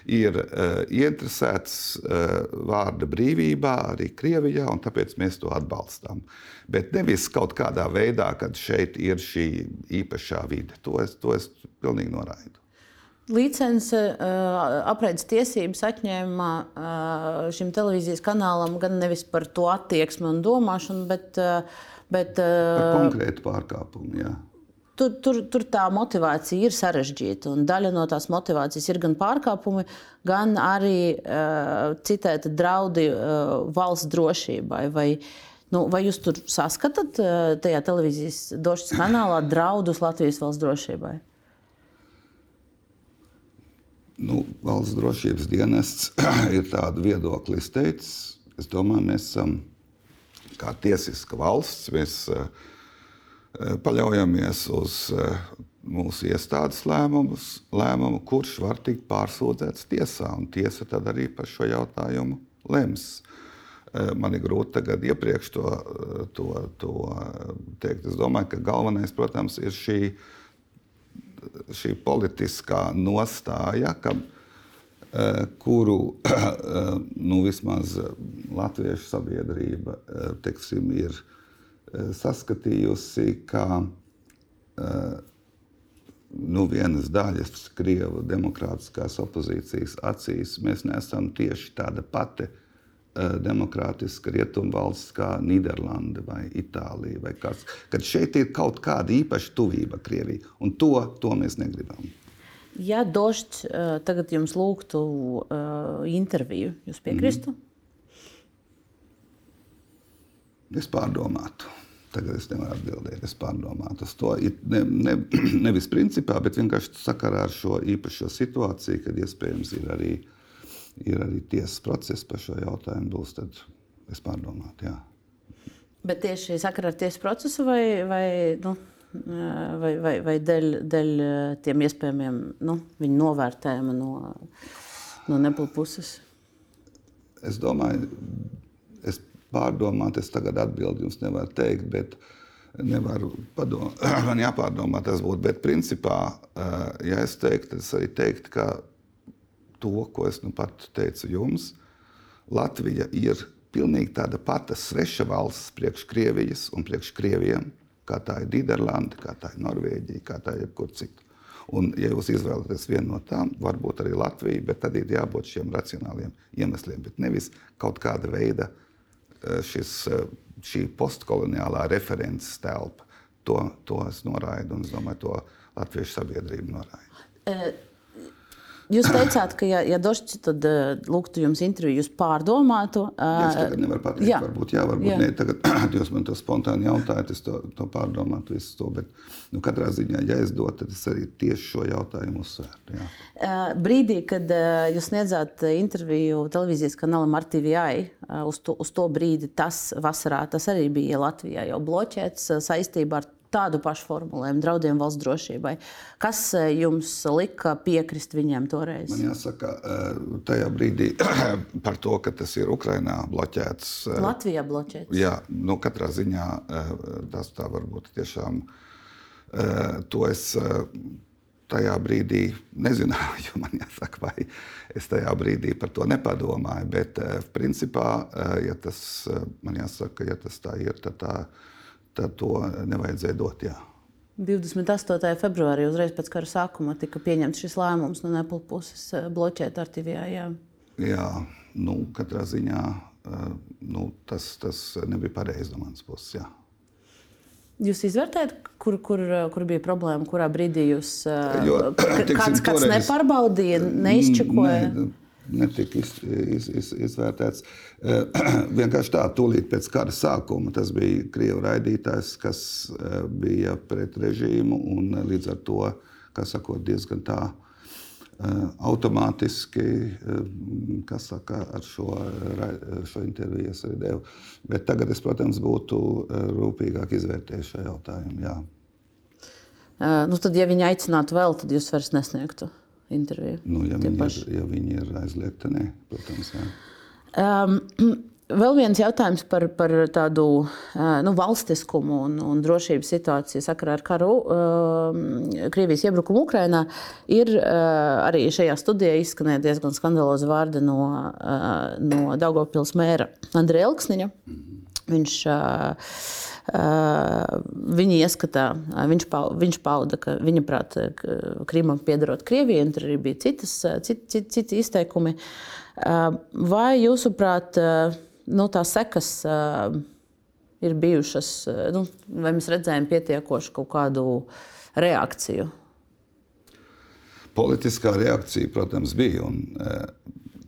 ir uh, ieinteresētas uh, vārda brīvībā, arī Krievijā, un tāpēc mēs to atbalstām. Bet nevis kaut kādā veidā, kad šeit ir šī īpašā vide. To es, to es pilnīgi noraidu. Licence uh, apraides tiesības atņēma uh, šim televīzijas kanālam gan nevis par to attieksmi un domāšanu, bet, uh, bet par konkrētu pārkāpumu. Jā. Tur, tur, tur tā motivācija ir sarežģīta. Daļa no tās motivācijas ir gan pārkāpumi, gan arī uh, citēta draudi uh, valsts drošībai. Vai, nu, vai jūs tur saskatāt uh, tajā televīzijas došas kanālā draudus Latvijas valsts drošībai? Nu, valsts drošības dienests ir tādu viedokli izteicis. Es domāju, mēs esam kā tiesiska valsts. Mēs, uh, Eh, paļaujamies uz eh, mūsu iestādes lēmumus, lēmumu, kurš var tikt pārsūdzēts tiesā. Tiesa tad arī par šo jautājumu lems. Eh, man ir grūti tagad iepriekš to, to, to teikt. Es domāju, ka galvenais, protams, ir šī, šī politiskā nostāja, ka, kuru nu, vismaz latviešu sabiedrība teiksim, ir Eh, saskatījusi, ka uh, nu, vienas daļas Krievijas demokrātiskās opozīcijas acīs mēs neesam tieši tāda pati uh, demokrātiska rietumvalsts kā Nīderlanda vai Itālija. Vai kāds, kad šeit ir kaut kāda īpaša tuvība Krievijai, un to, to mēs negribam. Ja Došs uh, tagad jums lūgtu interviju, jūs piekristu? Mm. Es pārdomātu. Tagad es nevaru atbildēt, es pārdomātu uz to. Ne, ne, nevis principā, bet vienkārši sakarā ar šo īpašo situāciju, kad iespējams ir arī, ir arī tiesas process par šo jautājumu. Būs, tad es pārdomātu. Jā. Bet tieši sakarā ar tiesas procesu vai, vai, nu, vai, vai, vai dēļ, dēļ tiem iespējamiem nu, viņu novērtējuma no, no Nepal puses? Es domāju, pārdomāt, es tagad atbildi jums nevaru teikt, bet nevaru padomāt, man jāpārdomā tas būtu. Bet principā, eh, ja es teiktu, es arī teiktu, ka to, ko es nu pat teicu jums, Latvija ir pilnīgi tāda pati sveša valsts priekš Krievijas un priekš Krieviem, kā tā ir Nīderlanda, kā tā ir Norvēģija, kā tā ir jebkur citur. Un, ja jūs izvēlaties vienu no tām, varbūt arī Latviju, bet tad ir jābūt šiem racionāliem iemesliem, bet nevis kaut kāda veida uh, Eh, šis, eh, šī postkoloniālā references telpa. To, to es noraidu, un es domāju, to latviešu sabiedrība noraida. Uh. Jūs teicāt, ka, ja, ja Došs tad uh, lūgtu jums interviju, jūs pārdomātu. Jā, es tagad nevaru pateikt, jā. varbūt jā, varbūt jā. nē. Tagad jūs man to spontāni jautājat, es to, to pārdomātu visu to. Bet, nu, katrā ziņā, ja es dotu, tad es arī tieši šo jautājumu uzsvērtu. Uh, brīdī, kad jūs sniedzāt interviju televīzijas kanalam RTVI, uh, uz, to, uz to brīdi tas vasarā, tas arī bija Latvijā jau bloķēts saistībā ar tādu pašu formulējumu, draudiem valsts drošībai. Kas e, jums lika piekrist viņiem toreiz? Man jāsaka, e, tajā brīdī par to, ka tas ir Ukrainā bloķēts. E, Latvijā bloķēts. Jā, nu, katrā ziņā tas tā varbūt tiešām. To es tajā brīdī nezināju, man jāsaka, vai es tajā brīdī par to nepadomāju. Bet, principā, ja tas man jāsaka, ja tas tā ir, tad tā ir tad to nevajadzēja dot. Jā. 28. februārī, uzreiz pēc kara sākuma, tika pieņemts šis lēmums no Nepal puses eh, bloķēt ar TV. Jā, jā nu, katrā ziņā eh, nu, tas, tas nebija pareizi no manas puses. Jā. Jūs izvērtējat, kur, kur, kur bija problēma, kurā brīdī jūs jo, teiksim, kāds, kāds toreiz, neparbaudīja, neizčakoja? Ne, netika iz, iz, iz, izvērtēts. Eh, vienkārši tā, tūlīt pēc kara sākuma tas bija Krievijas raidītājs, kas eh, bija pret režīmu un eh, līdz ar to, kā sakot, diezgan tā automātiski, kas saka, ar šo, šo interviju es arī devu. Bet tagad es, protams, būtu rūpīgāk izvērtējis šo jautājumu. Jā. Nu, tad, ja viņi aicinātu vēl, tad jūs vairs nesniegtu interviju. Nu, ja, viņi paši. ir, ja viņi ir aizliegti, nē, protams. Jā. Um, Vēl viens jautājums par, par tādu nu, valstiskumu un, un drošības situāciju sakarā ar karu. Krievijas iebrukumu Ukrajinā ir arī šajā studijā izskanēja diezgan skandalozi vārdi no, no Daugopils mēra Andreja Elksniņa. Viņš Viņa ieskatā, viņš, pa, viņš pauda, ka viņa prāt, Krīmam piedarot Krievijai, un tur arī bija citas, citi, citi, citi izteikumi. Vai jūsuprāt, nu, tās sekas ir bijušas, nu, vai mēs redzējām pietiekoši kaut kādu reakciju? Politiskā reakcija, protams, bija. Un,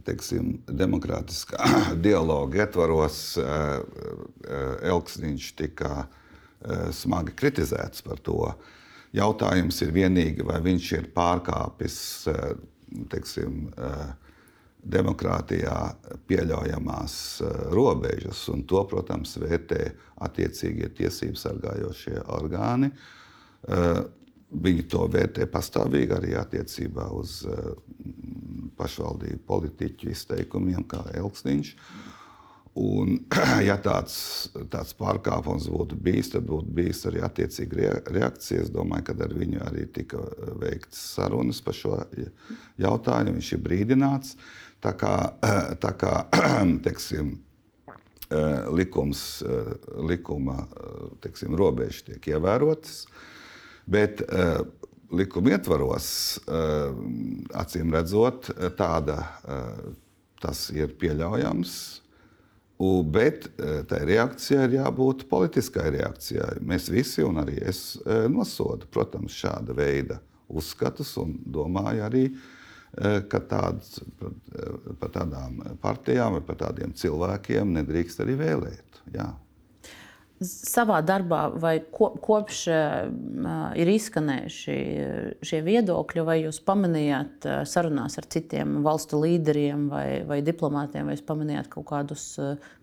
teiksim, demokrātiskā dialoga ietvaros eh, eh, Elksniņš tika eh, smagi kritizēts par to. Jautājums ir vienīgi, vai viņš ir pārkāpis teiksim, demokrātijā pieļaujamās robežas, un to, protams, vērtē attiecīgie tiesību sargājošie orgāni. Viņi to vērtē pastāvīgi arī attiecībā uz uh, pašvaldību politiķu izteikumiem, kā Elksniņš. Un, ja tāds, tāds pārkāpums būtu bijis, tad būtu bijis arī attiecīga reakcija. Es domāju, ka ar viņu arī tika veikts sarunas par šo jautājumu. Viņš ir brīdināts. Tā kā, tā kā teiksim, eh, likums, eh, likuma teiksim, robežas tiek ievērotas. Bet uh, likuma ietvaros, uh, acīm redzot, tāda uh, tas ir pieļaujams. U, bet tai reakcijai ir jābūt politiskai reakcijai. Mēs visi, un arī es, nosodu, protams, šāda veida uzskatus un domāju arī, ka tāds, par tādām partijām vai par tādiem cilvēkiem nedrīkst arī vēlēt. Jā savā darbā, vai kopš ir izskanējuši šie viedokļi, vai jūs pamanījāt sarunās ar citiem valstu līderiem vai, vai diplomātiem, vai jūs pamanījāt kaut kādus,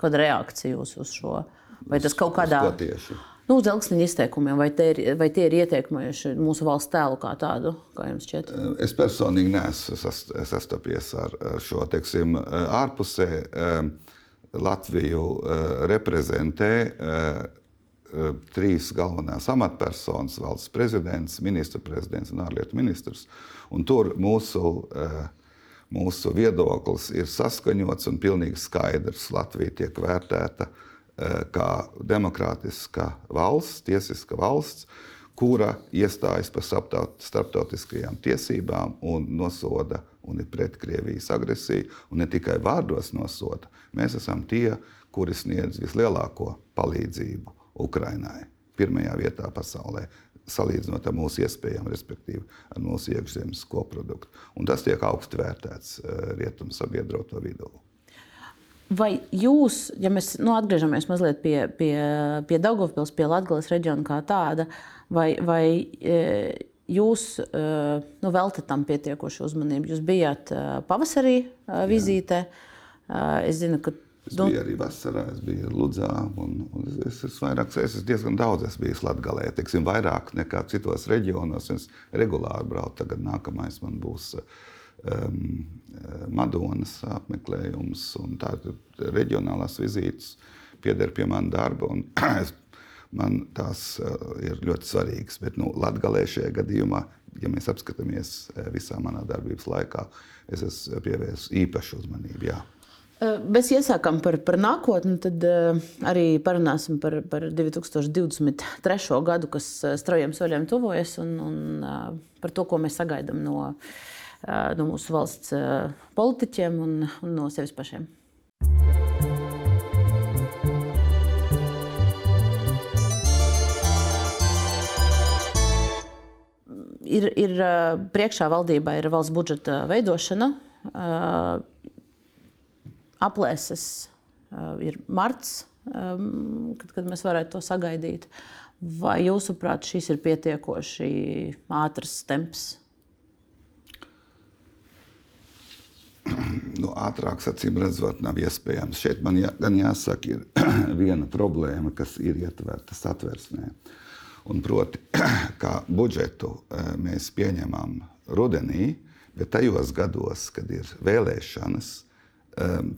kādu reakciju uz, šo? Vai tas kaut kādā veidā? Nu, uz dzelzceļa izteikumiem, vai, ir, vai tie ir ietekmējuši mūsu valsts tēlu kā tādu, kā jums šķiet? Es personīgi neesmu sastapies ar šo, teiksim, ārpusē. Latviju eh, reprezentē eh, eh, trīs galvenās amatpersonas - valsts prezidents, ministra prezidents un ārlietu ministrs. Un tur mūsu, mūsu viedoklis ir saskaņots un pilnīgi skaidrs. Latvija tiek vērtēta kā demokrātiska valsts, tiesiska valsts, kura iestājas par starptautiskajām tiesībām un nosoda un ir pret Krievijas agresiju, un ne tikai vārdos nosoda. Mēs esam tie, kuri sniedz vislielāko palīdzību Ukrainai. Pirmajā vietā pasaulē, salīdzinot ar mūsu iespējām, respektīvi ar mūsu iekšzemes koproduktu. Un tas tiek augsti vērtēts eh, rietumu sabiedroto vidū. Vai jūs, ja mēs nu, atgriežamies mazliet pie, pie, pie Daugavpils, pie Latgales reģiona kā tāda, vai, vai e, jūs e, nu, veltat tam pietiekošu uzmanību? Jūs bijāt e, pavasarī vizītē. Es zinu, ka Es biju arī vasarā, es biju Ludzā. Un, un es, es, vairāk, es esmu diezgan daudz es biju Latvijā. Teiksim, vairāk nekā citos reģionos. Es regulāri braucu. Tagad nākamais man būs um, Madonas apmeklējums. Tādas reģionālās vizītes pieder pie manas darba. es, man tās uh, ir ļoti svarīgas. Bet nu, Latvijā šajā gadījumā, ja mēs apskatāmies visā manā darbības laikā, es esmu pievērsis īpašu uzmanību. Jā. Mēs iesākām par, par nākotni, tad arī parunāsim par, par 2023. gadu, kas straujiem soļiem tuvojas, un, un par to, ko mēs sagaidām no, no mūsu valsts politiķiem un, un no sevis pašiem. Ir, ir priekšā valdībā ir valsts budžeta veidošana. Uh, aplēses uh, ir marts, kad, kad mēs varētu to sagaidīt. Vai jūsuprāt, šis ir pietiekoši ātrs temps? Nu, ātrāk, acīm redzot, nav iespējams. Šeit man jā, jāsaka, ir viena problēma, kas ir ietverta satversmē. Un proti, kā budžetu uh, mēs pieņemam rudenī, bet tajos gados, kad ir vēlēšanas,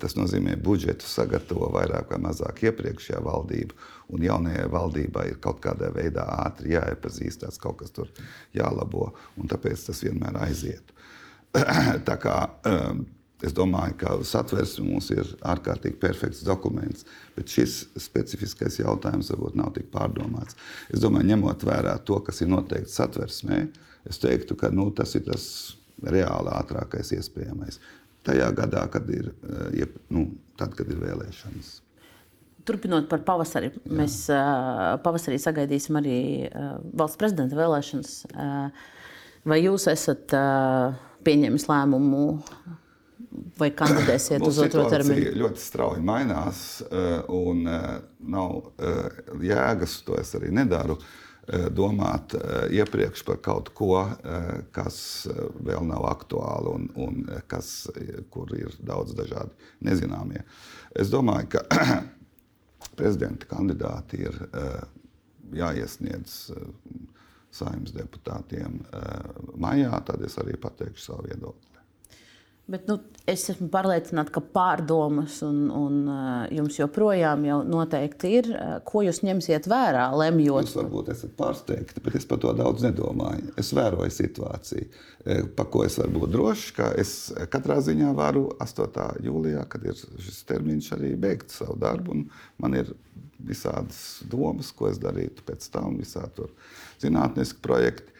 Tas nozīmē, ka budžetu sagatavo vairāk vai mazāk iepriekšējā valdība, un jaunajai valdībai ir kaut kādā veidā ātri jāiepazīstās, kaut kas tur jālabo, un tāpēc tas vienmēr aiziet. Tā kā, Es domāju, ka satversme mums ir ārkārtīgi perfekts dokuments, bet šis specifiskais jautājums varbūt nav tik pārdomāts. Es domāju, ņemot vērā to, kas ir noteikts satversmē, es teiktu, ka nu, tas ir tas reāli ātrākais iespējamais tajā gadā, kad ir, eh, nu, tad, kad ir vēlēšanas. Turpinot par pavasari, Jā. mēs uh, pavasarī sagaidīsim arī uh, valsts prezidenta vēlēšanas. Vai jūs esat pieņēmis lēmumu vai kandidēsiet uz otro termiņu? ļoti strauji mainās, un nav jēgas, to es arī nedaru. Eh, domāt eh, iepriekš par kaut ko, eh, kas vēl nav aktuāli un, un kas, kur ir daudz dažādi nezināmie. Es domāju, ka prezidenta kandidāti ir jāiesniedz saimnes deputātiem maijā, tad es arī pateikšu savu viedokli. Bet, nu, es esmu pārliecināta, ka pārdomas un, un uh, jums joprojām noteikti ir. Uh, ko jūs ņemsiet vērā, lemjot? Jūs varbūt esat pārsteigti, bet es par to daudz nedomāju. Es vēroju situāciju, uh, par ko es varu būt drošs, ka es katrā ziņā varu 8. jūlijā, kad ir šis termiņš, arī beigt savu darbu. Man ir visādas domas, ko es darītu pēc tam, visādi zinātniski projekti.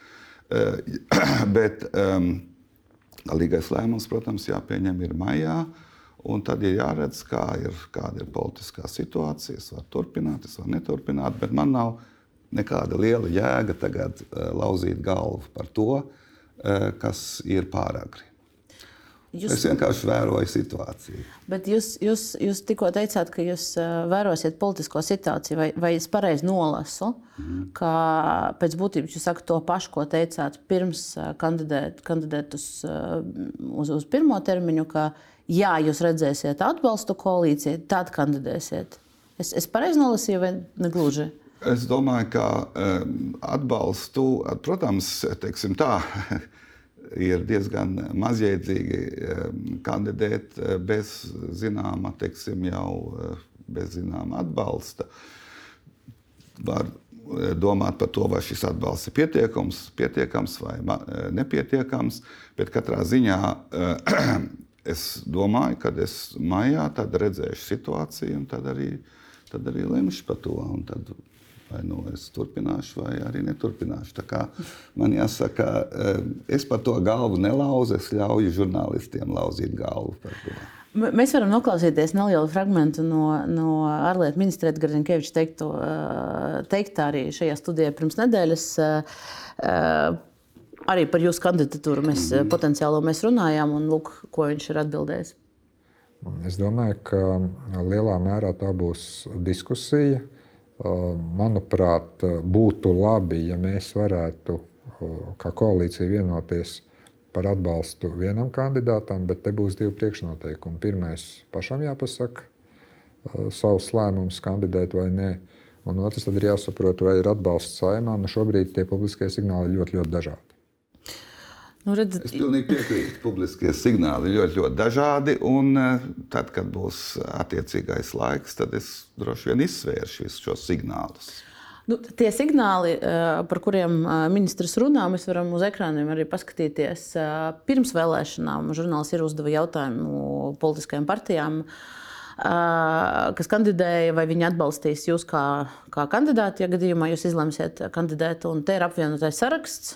Bet, um, Galīgais lēmums, protams, jāpieņem ir maijā. Un tad ir jāredz, kā ir, kāda ir politiskā situācija. Es varu turpināt, es varu neturpināt, bet man nav nekāda liela jēga tagad uh, lauzīt galvu par to, kas ir pāragri. Jūs... Es vienkārši vēroju situāciju. Bet jūs, jūs, jūs tikko teicāt, ka jūs vērosiet politisko situāciju, vai, vai es pareizi nolasu, mm. ka pēc būtības jūs sakat to pašu, ko teicāt pirms kandidēt, kandidēt uz, uz, uz pirmo termiņu, ka jā, jūs redzēsiet atbalstu koalīcijai, tad kandidēsiet. Es, es pareizi nolasīju, vai ne gluži? Es domāju, ka um, atbalstu, protams, tā. ir diezgan mazjēdzīgi ehm, kandidēt eh, bez zināma, teiksim, jau eh, bez zināma atbalsta. Var eh, domāt par to, vai šis atbalsts ir pietiekams, pietiekams vai nepietiekams, bet katrā ziņā es domāju, ka es maijā redzēšu situāciju un tad arī, tad arī lemšu par to. Vai nu es turpināšu, vai arī neturpināšu. Man jāsaka, eh, es par to galvu nelauzu, es ļauju žurnālistiem lauzīt galvu par to. Mēs varam noklausīties nelielu fragment no, no ārlietu ministra Edgars Rinkeviča teikto, eh, teiktā arī šajā studijā pirms nedēļas. Eh, arī par jūsu kandidatūru mēs mm. potenciālo mēs runājām, un lūk, ko viņš ir atbildējis. Es domāju, ka lielā mērā tā būs diskusija. Uh, Manuprāt, būtu labi, ja mēs varētu kā koalīcija vienoties par atbalstu vienam kandidātam, bet te būs divi priekšnoteikumi. Pirmais, pašam jāpasaka savus lēmumus, kandidēt vai nē. Un otrs, tad ir jāsaprot, vai ir atbalsts saimā. Nu, šobrīd tie publiskie signāli ir ļoti, ļoti dažādi. Nu, redz... Es pilnīgi piekrītu. Publiskie signāli ir ļoti, ļoti dažādi. Un eh, tad, kad būs attiecīgais laiks, tad es droši vien izsvēršu visus šos signālus. Nu, tie signāli, eh, par kuriem eh, ministrs runā, mēs varam uz ekrāniem arī paskatīties. Pirms vēlēšanām žurnāls ir uzdeva jautājumu politiskajām partijām, kas kandidēja, vai viņi atbalstīs jūs kā, kā kandidāti, ja gadījumā jūs izlemsiet kandidēt. Un te ir apvienotais saraksts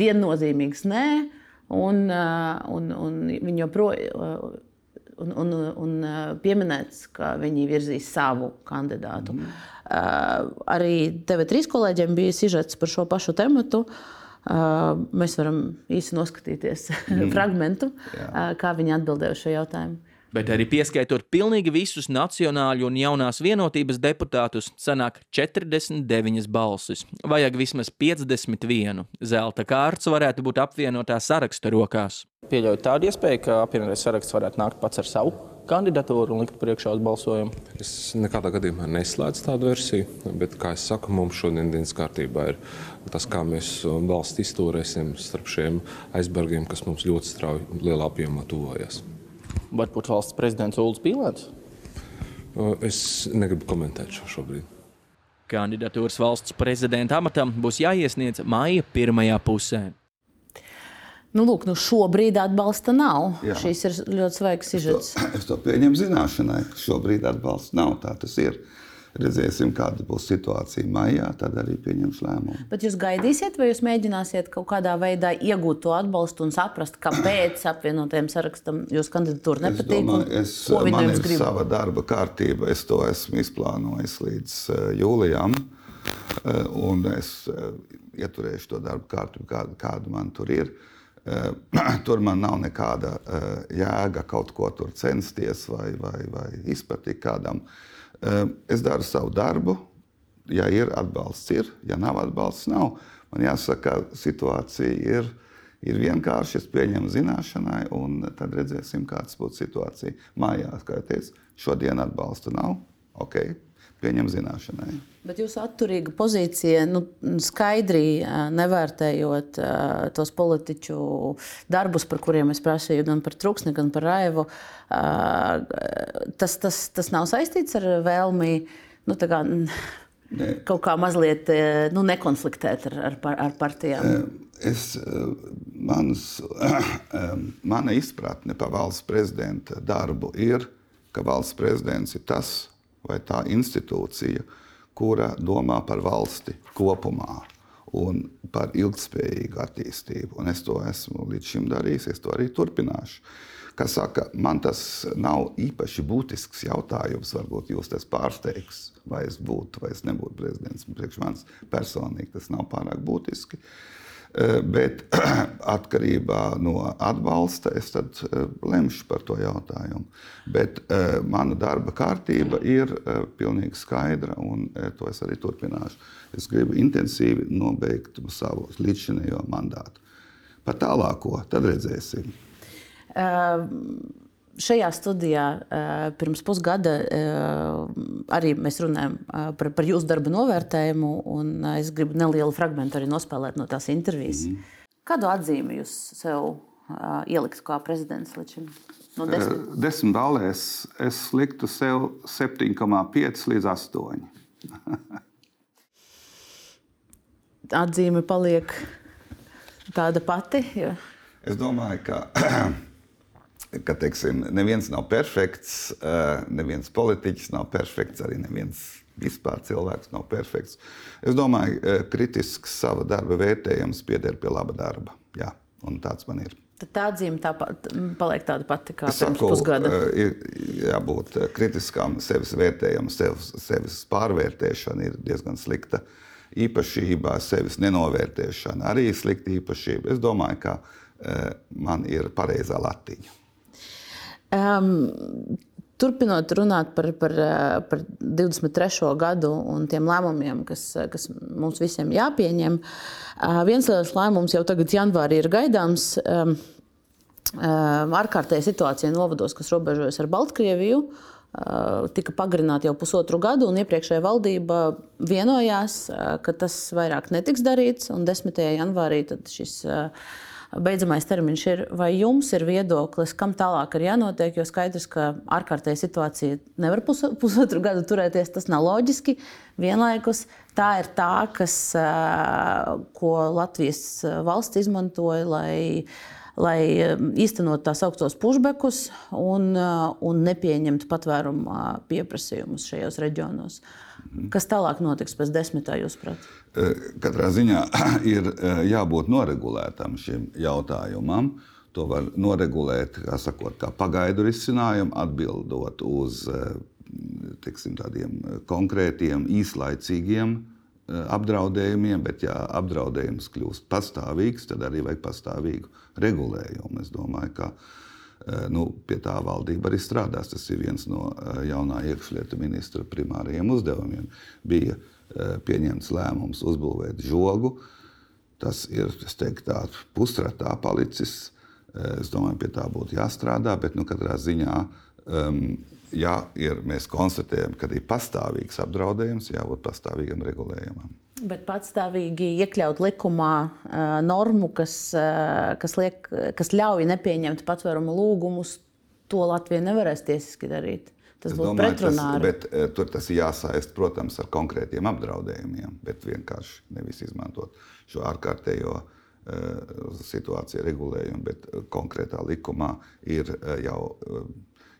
viennozīmīgs nē, un, un, un viņi joprojām. Un, un, un pieminēts, ka viņi virzīs savu kandidātu. Mm. Uh, arī TV3 kolēģiem bija sižets par šo pašu tematu. Uh, mēs varam īsi noskatīties mm. fragment, uh, kā viņi atbildēja uz šo jautājumu bet arī pieskaitot pilnīgi visus nacionāļu un jaunās vienotības deputātus, sanāk 49 balsis. Vajag vismaz 51. Zelta kārts varētu būt apvienotā saraksta rokās. Pieļauju tādu iespēju, ka apvienotais saraksts varētu nākt pats ar savu kandidatūru un likt priekšā uz balsojumu? Es nekādā gadījumā neslēdzu tādu versiju, bet, kā jau saku, mums šodien dienas kārtībā ir tas, kā mēs valsts izturēsim starp šiem aizbergiem, kas mums ļoti strauji lielā apjomā tuvojas varbūt valsts prezidents Ulus Pīlēns? Es negribu komentēt šo šobrīd. Kandidatūras valsts prezidenta amatam būs jāiesniedz māja pirmajā pusē. Nu, lūk, nu šobrīd atbalsta nav. Jā. Šis ir ļoti svaigs sižets. Es to, es to pieņemu zināšanai, ka šobrīd atbalsta nav. Tā tas ir. Uh, Redzēsim, kāda būs situācija maijā, tad arī pieņemšu lēmumu. Bet jūs gaidīsiet, vai jūs mēģināsiet kaut kādā veidā iegūt to atbalstu un saprast, kāpēc apvienotajam sarakstam jūsu kandidatūra nepatīk? Es domāju, es, man ir grib? sava darba kārtība, es to esmu izplānojis līdz uh, jūlijam. Uh, un es uh, ieturēšu to darbu kārtību, kāda, kāda man tur ir. Tur man nav nekāda jēga kaut ko tur censties vai, vai, vai izpatikt kādam. Uh, es daru savu darbu. Ja ir atbalsts, ir. Ja nav atbalsts, nav. Man jāsaka, situācija ir, ir vienkārši. Es pieņemu zināšanai, un tad redzēsim, kāda būs situācija mājās. Kā jau teicu, šodien atbalsta nav. Okay pieņem zināšanai. Bet jūsu atturīga pozīcija, nu, skaidri nevērtējot tos politiķu darbus, par kuriem es prasīju, gan par Truksni, gan par Raivu, tas, tas, tas nav saistīts ar vēlmi nu, kā, ne. kaut kā mazliet nu, nekonfliktēt ar, ar, ar partijām. Es, mans, mana izpratne par valsts prezidenta darbu ir, ka valsts prezidents ir tas, vai tā institūcija, kura domā par valsti kopumā un par ilgspējīgu attīstību. Un es to esmu līdz šim darījis, es to arī turpināšu. Kas saka, man tas nav īpaši būtisks jautājums. Varbūt jūs tas pārsteigs, vai es būtu vai es nebūtu prezidents. Priekš manis personīgi tas nav pārāk būtiski. Bet atkarībā no atbalsta es tad lemšu par to jautājumu. Bet mana darba kārtība ir pilnīgi skaidra, un to es arī turpināšu. Es gribu intensīvi nobeigt savu līdzinējo mandātu. Par tālāko tad redzēsim. Uh šajā studijā pirms pusgada arī mēs runājam par, par jūsu darba novērtējumu, un es gribu nelielu fragment arī nospēlēt no tās intervijas. Mm -hmm. Kādu atzīmi jūs sev ielikt kā prezidents līdz šim? No desmit? desmit balēs es liktu sev 7,5 līdz 8. Atzīme paliek tāda pati. Jo... Es domāju, ka ka teiksim, neviens nav perfekts, eh, neviens politiķis nav perfekts, arī neviens vispār cilvēks nav perfekts. Es domāju, ka eh, kritisks sava darba vērtējums pieder pie laba darba. Jā, un tāds man ir. Tad tā atzīme tāpat paliek tāda pati kā pirms pusgada. Eh, ir jābūt kritiskām sevis vērtējumam, sevis, sevis pārvērtēšana ir diezgan slikta īpašība, sevis nenovērtēšana arī ir slikta īpašība. Es domāju, ka man ir pareizā latiņa. Um, Turpinot runāt par, par, par 23. gadu un tiem lēmumiem, kas, kas mums visiem jāpieņem, viens liels lēmums jau tagad, janvārī, ir gaidāms. Ārkārtēja situācija novados, kas robežojas ar Baltkrieviju, tika pagarināta jau pusotru gadu, un iepriekšējā valdība vienojās, ka tas vairāk netiks darīts. 10. janvārī šis beidzamais termiņš ir, vai jums ir viedoklis, kam tālāk ir jānotiek? Jo skaidrs, ka ārkārtēja situācija nevar pus, pusotru gadu turēties, tas nav loģiski. Vienlaikus tā ir tā, kas, ko Latvijas valsts izmantoja, lai, lai īstenot tās augstos pušbekus un, un nepieņemtu patvērumu pieprasījumus šajos reģionos. Kas tālāk notiks pēc desmitā, jūsuprāt? Katrā ziņā ir jābūt noregulētam šim jautājumam. To var noregulēt kā, sakot, kā pagaidu risinājumu, atbildot uz tiksim, tādiem konkrētiem, īslaicīgiem apdraudējumiem, bet, ja apdraudējums kļūst pastāvīgs, tad arī vajag pastāvīgu regulējumu. Es domāju, ka nu, pie tā valdība arī strādās. Tas ir viens no jaunā iekšlietu ministra primārajiem uzdevumiem. Bija Eh, pieņemts lēmums uzbūvēt žogu. Tas ir teiktu, pusratā palicis. Eh, es domāju, pie tā būtu jāstrādā, bet nu, katrā ziņā, um, ja ir, mēs konstatējam, ka ir pastāvīgs apdraudējums, jābūt pastāvīgam regulējumam. Bet patstāvīgi iekļaut likumā uh, normu, kas, uh, kas, liek, kas ļauj nepieņemt patvērumu lūgumus, to Latvija nevarēs tiesiski darīt. Tas būtu pretrunā. Tas, bet, uh, tur tas ir jāsaist, protams, ar konkrētiem apdraudējumiem, bet vienkārši nevis izmantot šo ārkārtējo uh, situāciju regulējumu, bet konkrētā likumā ir uh, jau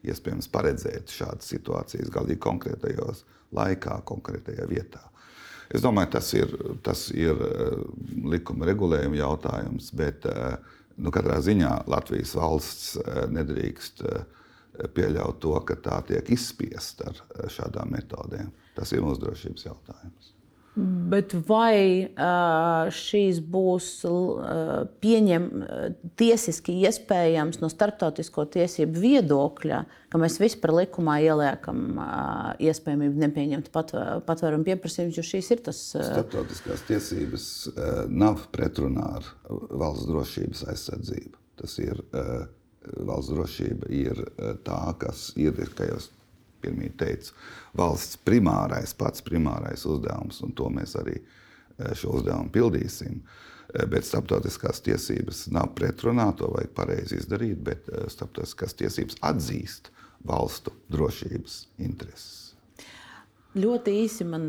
iespējams paredzēt šādas situācijas galīgi konkrētajos laikā, konkrētajā vietā. Es domāju, tas ir, tas ir likuma regulējuma jautājums, bet nu, katrā ziņā Latvijas valsts nedrīkst uh, pieļaut to, ka tā tiek izspiesta ar eh, šādām metodēm. Tas ir mūsu drošības jautājums. Bet vai uh, šīs būs uh, pieņem, tiesiski iespējams no starptautisko tiesību viedokļa, ka mēs vispār likumā ieliekam uh, iespējamību nepieņemt patvērumu pieprasījumus, jo šīs ir tas. Starptautiskās tiesības nav pretrunā ar valsts drošības aizsardzību. Tas ir valsts drošība ir e, tā, kas ir, kā jau pirmie teicu, valsts primārais, pats primārais uzdevums, un to mēs arī e, šo uzdevumu pildīsim. E, bet starptautiskās tiesības nav pretrunā, to vajag pareizi izdarīt, bet starptautiskās tiesības atzīst valstu drošības intereses. Ļoti īsi man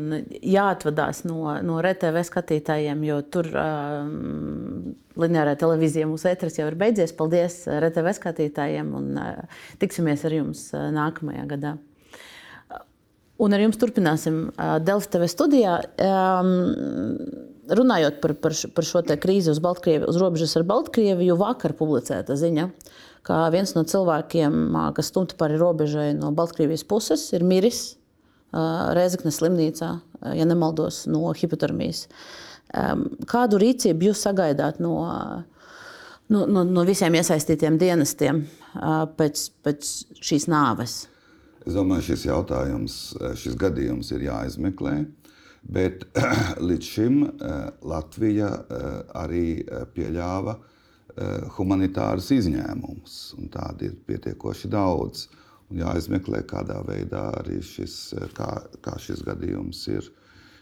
jāatvadās no, no RTV skatītājiem, jo tur um, lineārā televīzija mūsu ēteris jau ir beidzies. Paldies RTV skatītājiem un uh, tiksimies ar jums uh, nākamajā gadā. Un ar jums turpināsim uh, Delfi TV studijā. Um, runājot par, par, par šo krīzi uz, Baltkrievi, uz robežas ar Baltkrieviju, vakar publicēta ziņa, ka viens no cilvēkiem, kas stumta pāri robežai no Baltkrievijas puses, ir miris Reizeknas slimnīcā, ja nemaldos, no hipotermijas. Kādu rīcību jūs sagaidāt no, no, no, no visiem iesaistītiem dienestiem pēc, pēc šīs nāves? Es domāju, šis jautājums, šis gadījums ir jāizmeklē. Bet līdz šim Latvija arī pieļāva humanitārus izņēmumus, un tādi ir pietiekoši daudz. Un jāizmeklē, kādā veidā arī šis, kā, kā šis gadījums ir,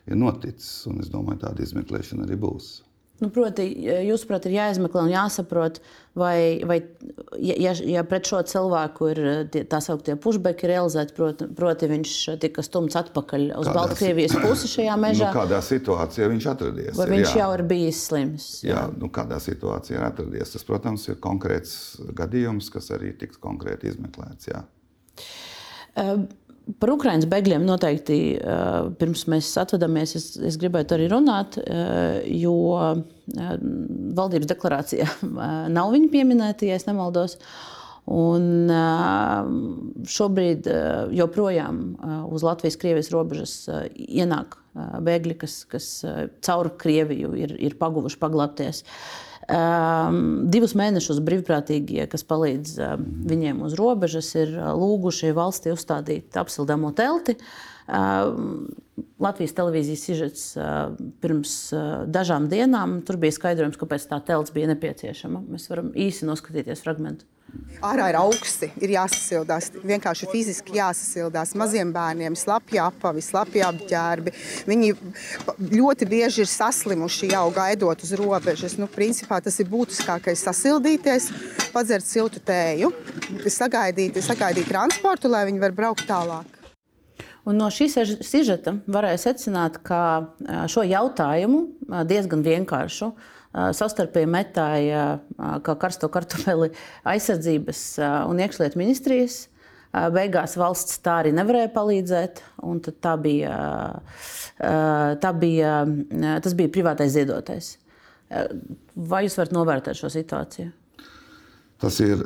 ir noticis. Un es domāju, tāda izmeklēšana arī būs. Nu, proti, jūsuprāt, ir jāizmeklē un jāsaprot, vai, vai ja, ja pret šo cilvēku ir tā sauktie pushbacki realizēti, proti, proti viņš tika stumts atpakaļ uz Baltkrievijas pusi šajā nu, mežā. Nu, kādā situācijā viņš atradies? Vai viņš jā. jau ir bijis slims? Jā, jā nu, kādā situācijā ir atradies. Tas, protams, ir konkrēts gadījums, kas arī tiks konkrēti izmeklēts. Jā. Par Ukraiņas bēgļiem noteikti pirms mēs atvadāmies, es, es gribētu arī runāt, jo valdības deklarācijā nav viņi pieminēti, ja nemaldos. Un šobrīd joprojām uz Latvijas-Krievijas robežas ienāk bēgļi, kas, kas caur Krieviju ir, ir paguvuši paglāpties. Uh, Um, divus mēnešus brīvprātīgie, kas palīdz um, viņiem uz robežas, ir uh, lūguši valstī uzstādīt apsildāmo telti. Um, Latvijas televīzijas sižets uh, pirms uh, dažām dienām tur bija skaidrojums, kāpēc tā telts bija nepieciešama. Mēs varam īsi noskatīties fragment. Ārā ir augsti, ir jāsasildās. Vienkārši fiziski jāsasildās. Maziem bērniem slapja apavi, slapja apģērbi. Viņi ļoti bieži ir saslimuši jau gaidot uz robežas. Nu, principā tas ir būtiskākais - sasildīties, padzert siltu tēju, sagaidīt, sagaidīt transportu, lai viņi var braukt tālāk. Un no šīs sižeta varēja secināt, ka šo jautājumu diezgan vienkāršu savstarpēji metāja kā karsto kartufeli aizsardzības un iekšlietu ministrijas. Beigās valsts tā arī nevarēja palīdzēt. Tā bija, tā bija, tas bija privātais ziedotais. Vai jūs varat novērtēt šo situāciju? Tas ir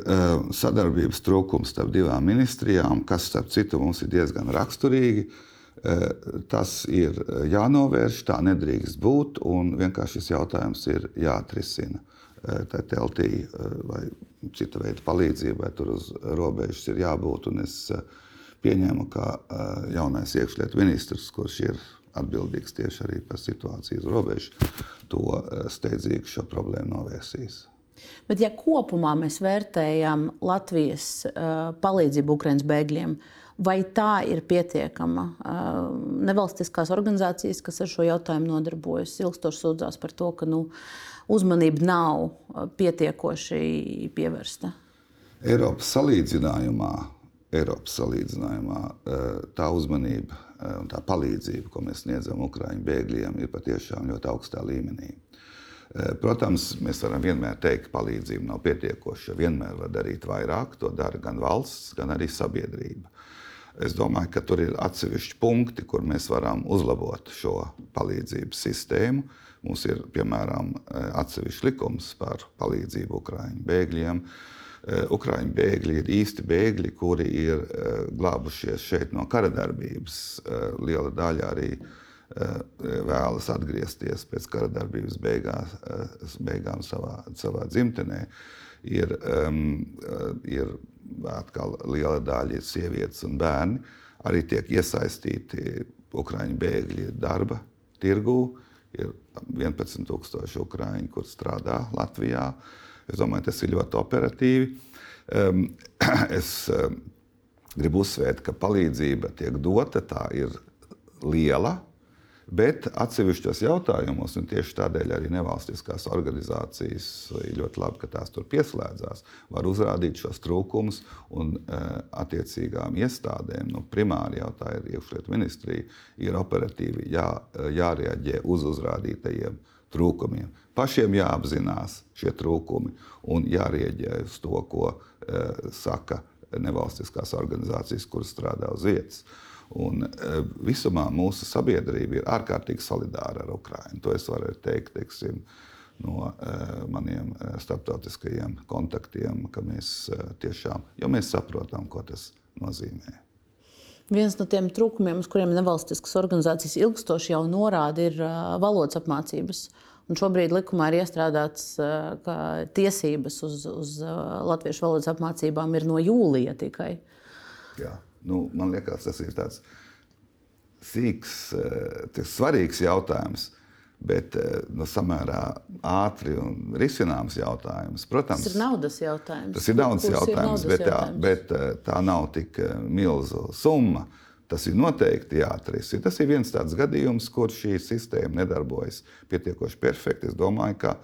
sadarbības trūkums starp divām ministrijām, kas, starp citu, mums ir diezgan raksturīgi. Uh, tas ir eh, jānovērš, tā nedrīkst būt, un vienkārši šis jautājums ir jāatrisina. Eh, tā teltī vai cita veida palīdzībai tur uz robežas ir jābūt, es pieņēmu, ka jaunais iekšlietu ministrs, kurš ir atbildīgs tieši arī par situāciju uz robežas, to steidzīgi šo problēmu novērsīs. Bet, ja kopumā mēs vērtējam Latvijas palīdzību Ukraiņas bēgļiem, uh, Vai tā ir pietiekama? Nevalstiskās organizācijas, kas ar šo jautājumu nodarbojas, ilgstoši sūdzās par to, ka nu, uzmanība nav pietiekoši pievērsta. Eiropas salīdzinājumā, Eiropas salīdzinājumā tā uzmanība un tā palīdzība, ko mēs sniedzam Ukraiņu bēgļiem, ir patiešām ļoti augstā līmenī. Protams, mēs varam vienmēr teikt, ka palīdzība nav pietiekoša. Vienmēr var darīt vairāk. To dara gan valsts, gan arī sabiedrība. Es domāju, ka tur ir atsevišķi punkti, kur mēs varam uzlabot šo palīdzības sistēmu. Mums ir piemēram atsevišķs likums par palīdzību Ukrāņu bēgļiem. Ukrāņu bēgļi ir īsti bēgļi, kuri ir glābušies šeit no kara darbības. Liela daļa arī vēlas atgriezties pēc kara darbības beigās, beigām savā, savā dzimtenē. Ir, um, ir atkal liela daļa ir sievietes un bērni, arī tiek iesaistīti Ukrāņu bēgļi darba tirgū. Ir 11,000 ukrāņu, kur strādā Latvijā. Es domāju, tas ir ļoti operatīvi. Um, es um, gribu uzsvērt, ka palīdzība tiek dota, tā ir liela, Bet atsevišķos jautājumos, un tieši tādēļ arī nevalstiskās organizācijas ļoti labi, ka tās tur pieslēdzās, var uzrādīt šos trūkumus un e, attiecīgām iestādēm. Nu, primāri jau tā ir iekšlietu ministrija, ir operatīvi jā, jārēģē uz uzrādītajiem trūkumiem. Pašiem jāapzinās šie trūkumi un jārēģē uz to, ko e, saka nevalstiskās organizācijas, kuras strādā uz vietas. Un, e, visumā mūsu sabiedrība ir ārkārtīgi solidāra ar Ukrajinu. To es varu teikt teiksim, no uh, maniem uh, starptautiskajiem kontaktiem, ka mēs uh, tiešām, mēs saprotam, ko tas nozīmē. Viens no tiem trūkumiem, uz kuriem nevalstiskas organizācijas ilgstoši jau norāda, ir uh, valodas apmācības. Un šobrīd likumā ir iestrādāts, uh, ka tiesības uz, uz uh, latviešu valodas apmācībām ir no jūlija tikai. Jā. Nu, man liekas, tas ir tāds sīks, tas svarīgs jautājums. Bet nu, samērā ātri un risināms jautājums. Protams, tas ir naudas jautājums. Tas ir naudas jautājums, ir naudas bet, jautājums. Jā, bet tā nav tik milzu summa. Tas ir noteikti jāatrisina. Tas ir viens tāds gadījums, kur šī sistēma nedarbojas pietiekoši perfekti. Es domāju, ka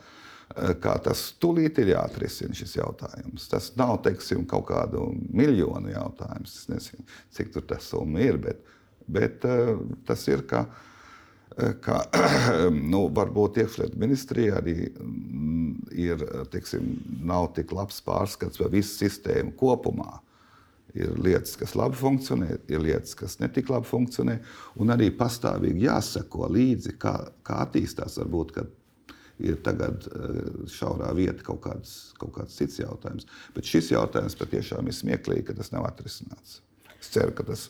kā tas tūlīt ir jāatrisina šis jautājums. Tas nav teiksim, kaut kādu miljonu jautājums. Es nezinu, cik tur tas summa ir, bet, bet tas ir. Ka, ka nu, varbūt iekšlietu ministrijā arī mm, ir, teiksim, nav tik labs pārskats par visu sistēmu kopumā. Ir lietas, kas labi funkcionē, ir lietas, kas netik labi funkcionē, un arī pastāvīgi jāseko līdzi, kā, kā attīstās. Varbūt, kad ir tagad eh, šaurā vieta kaut kāds, kaut kāds cits jautājums. Bet šis jautājums patiešām ir smieklīgi, ka tas nav atrisināts. Es ceru, ka tas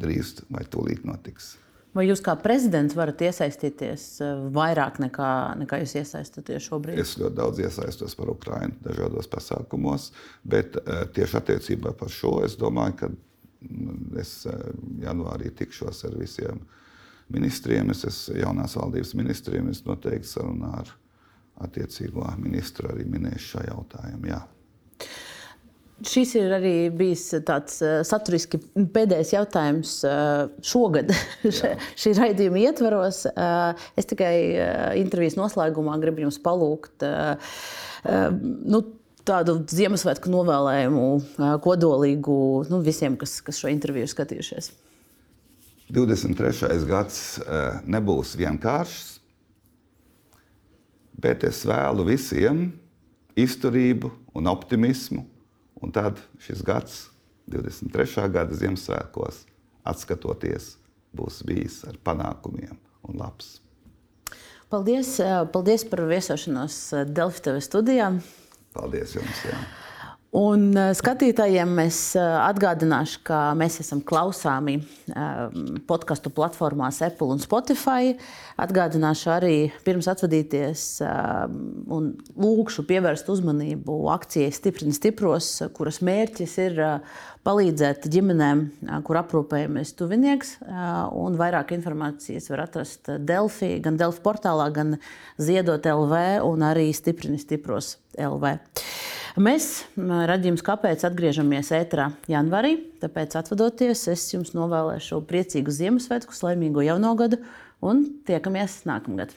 drīz vai tūlīt notiks. Vai jūs kā prezidents varat iesaistīties eh, vairāk nekā, nekā jūs iesaistāties šobrīd? Es ļoti daudz iesaistos par Ukrajinu dažādos pasākumos, bet eh, tieši attiecībā par šo es domāju, ka mm, es janvārī tikšos ar visiem ministriem. Es esmu jaunās valdības ministriem, es noteikti sarunā ar attiecīgo ministru arī minēšu šo jautājumu. Jā. Šis ir arī bijis tāds uh, saturiski pēdējais jautājums uh, šogad, šī raidījuma ietvaros. Uh, es tikai intervijas noslēgumā gribu jums palūgt nu, tādu Ziemassvētku novēlējumu, kodolīgu nu, visiem, kas, kas šo interviju skatījušies. 23. gads nebūs vienkāršs, bet es vēlu visiem izturību un optimismu Un tad šis gads, 23. gada Ziemassvētkos, atskatoties, būs bijis ar panākumiem un labs. Paldies, eh, paldies par viesošanos eh, Delfi TV studijā. Paldies jums! Jā. Un eh, skatītājiem es eh, atgādināšu, ka mēs esam klausāmi eh, podkāstu platformās Apple un Spotify. Atgādināšu arī pirms atvadīties un lūkšu pievērst uzmanību akcijai Stiprini stipros, kuras mērķis ir palīdzēt ģimenēm, kur aprūpējamies tuvinieks. Vairāk informācijas var atrast Delfi, gan Delfi portālā, gan Ziedot LV un arī Stiprini stipros LV. Mēs, radījums, kāpēc atgriežamies ēterā janvārī, tāpēc atvadoties, es jums novēlēšu priecīgu Ziemassvētku, laimīgu jauno gadu un tiekamies nākamgad.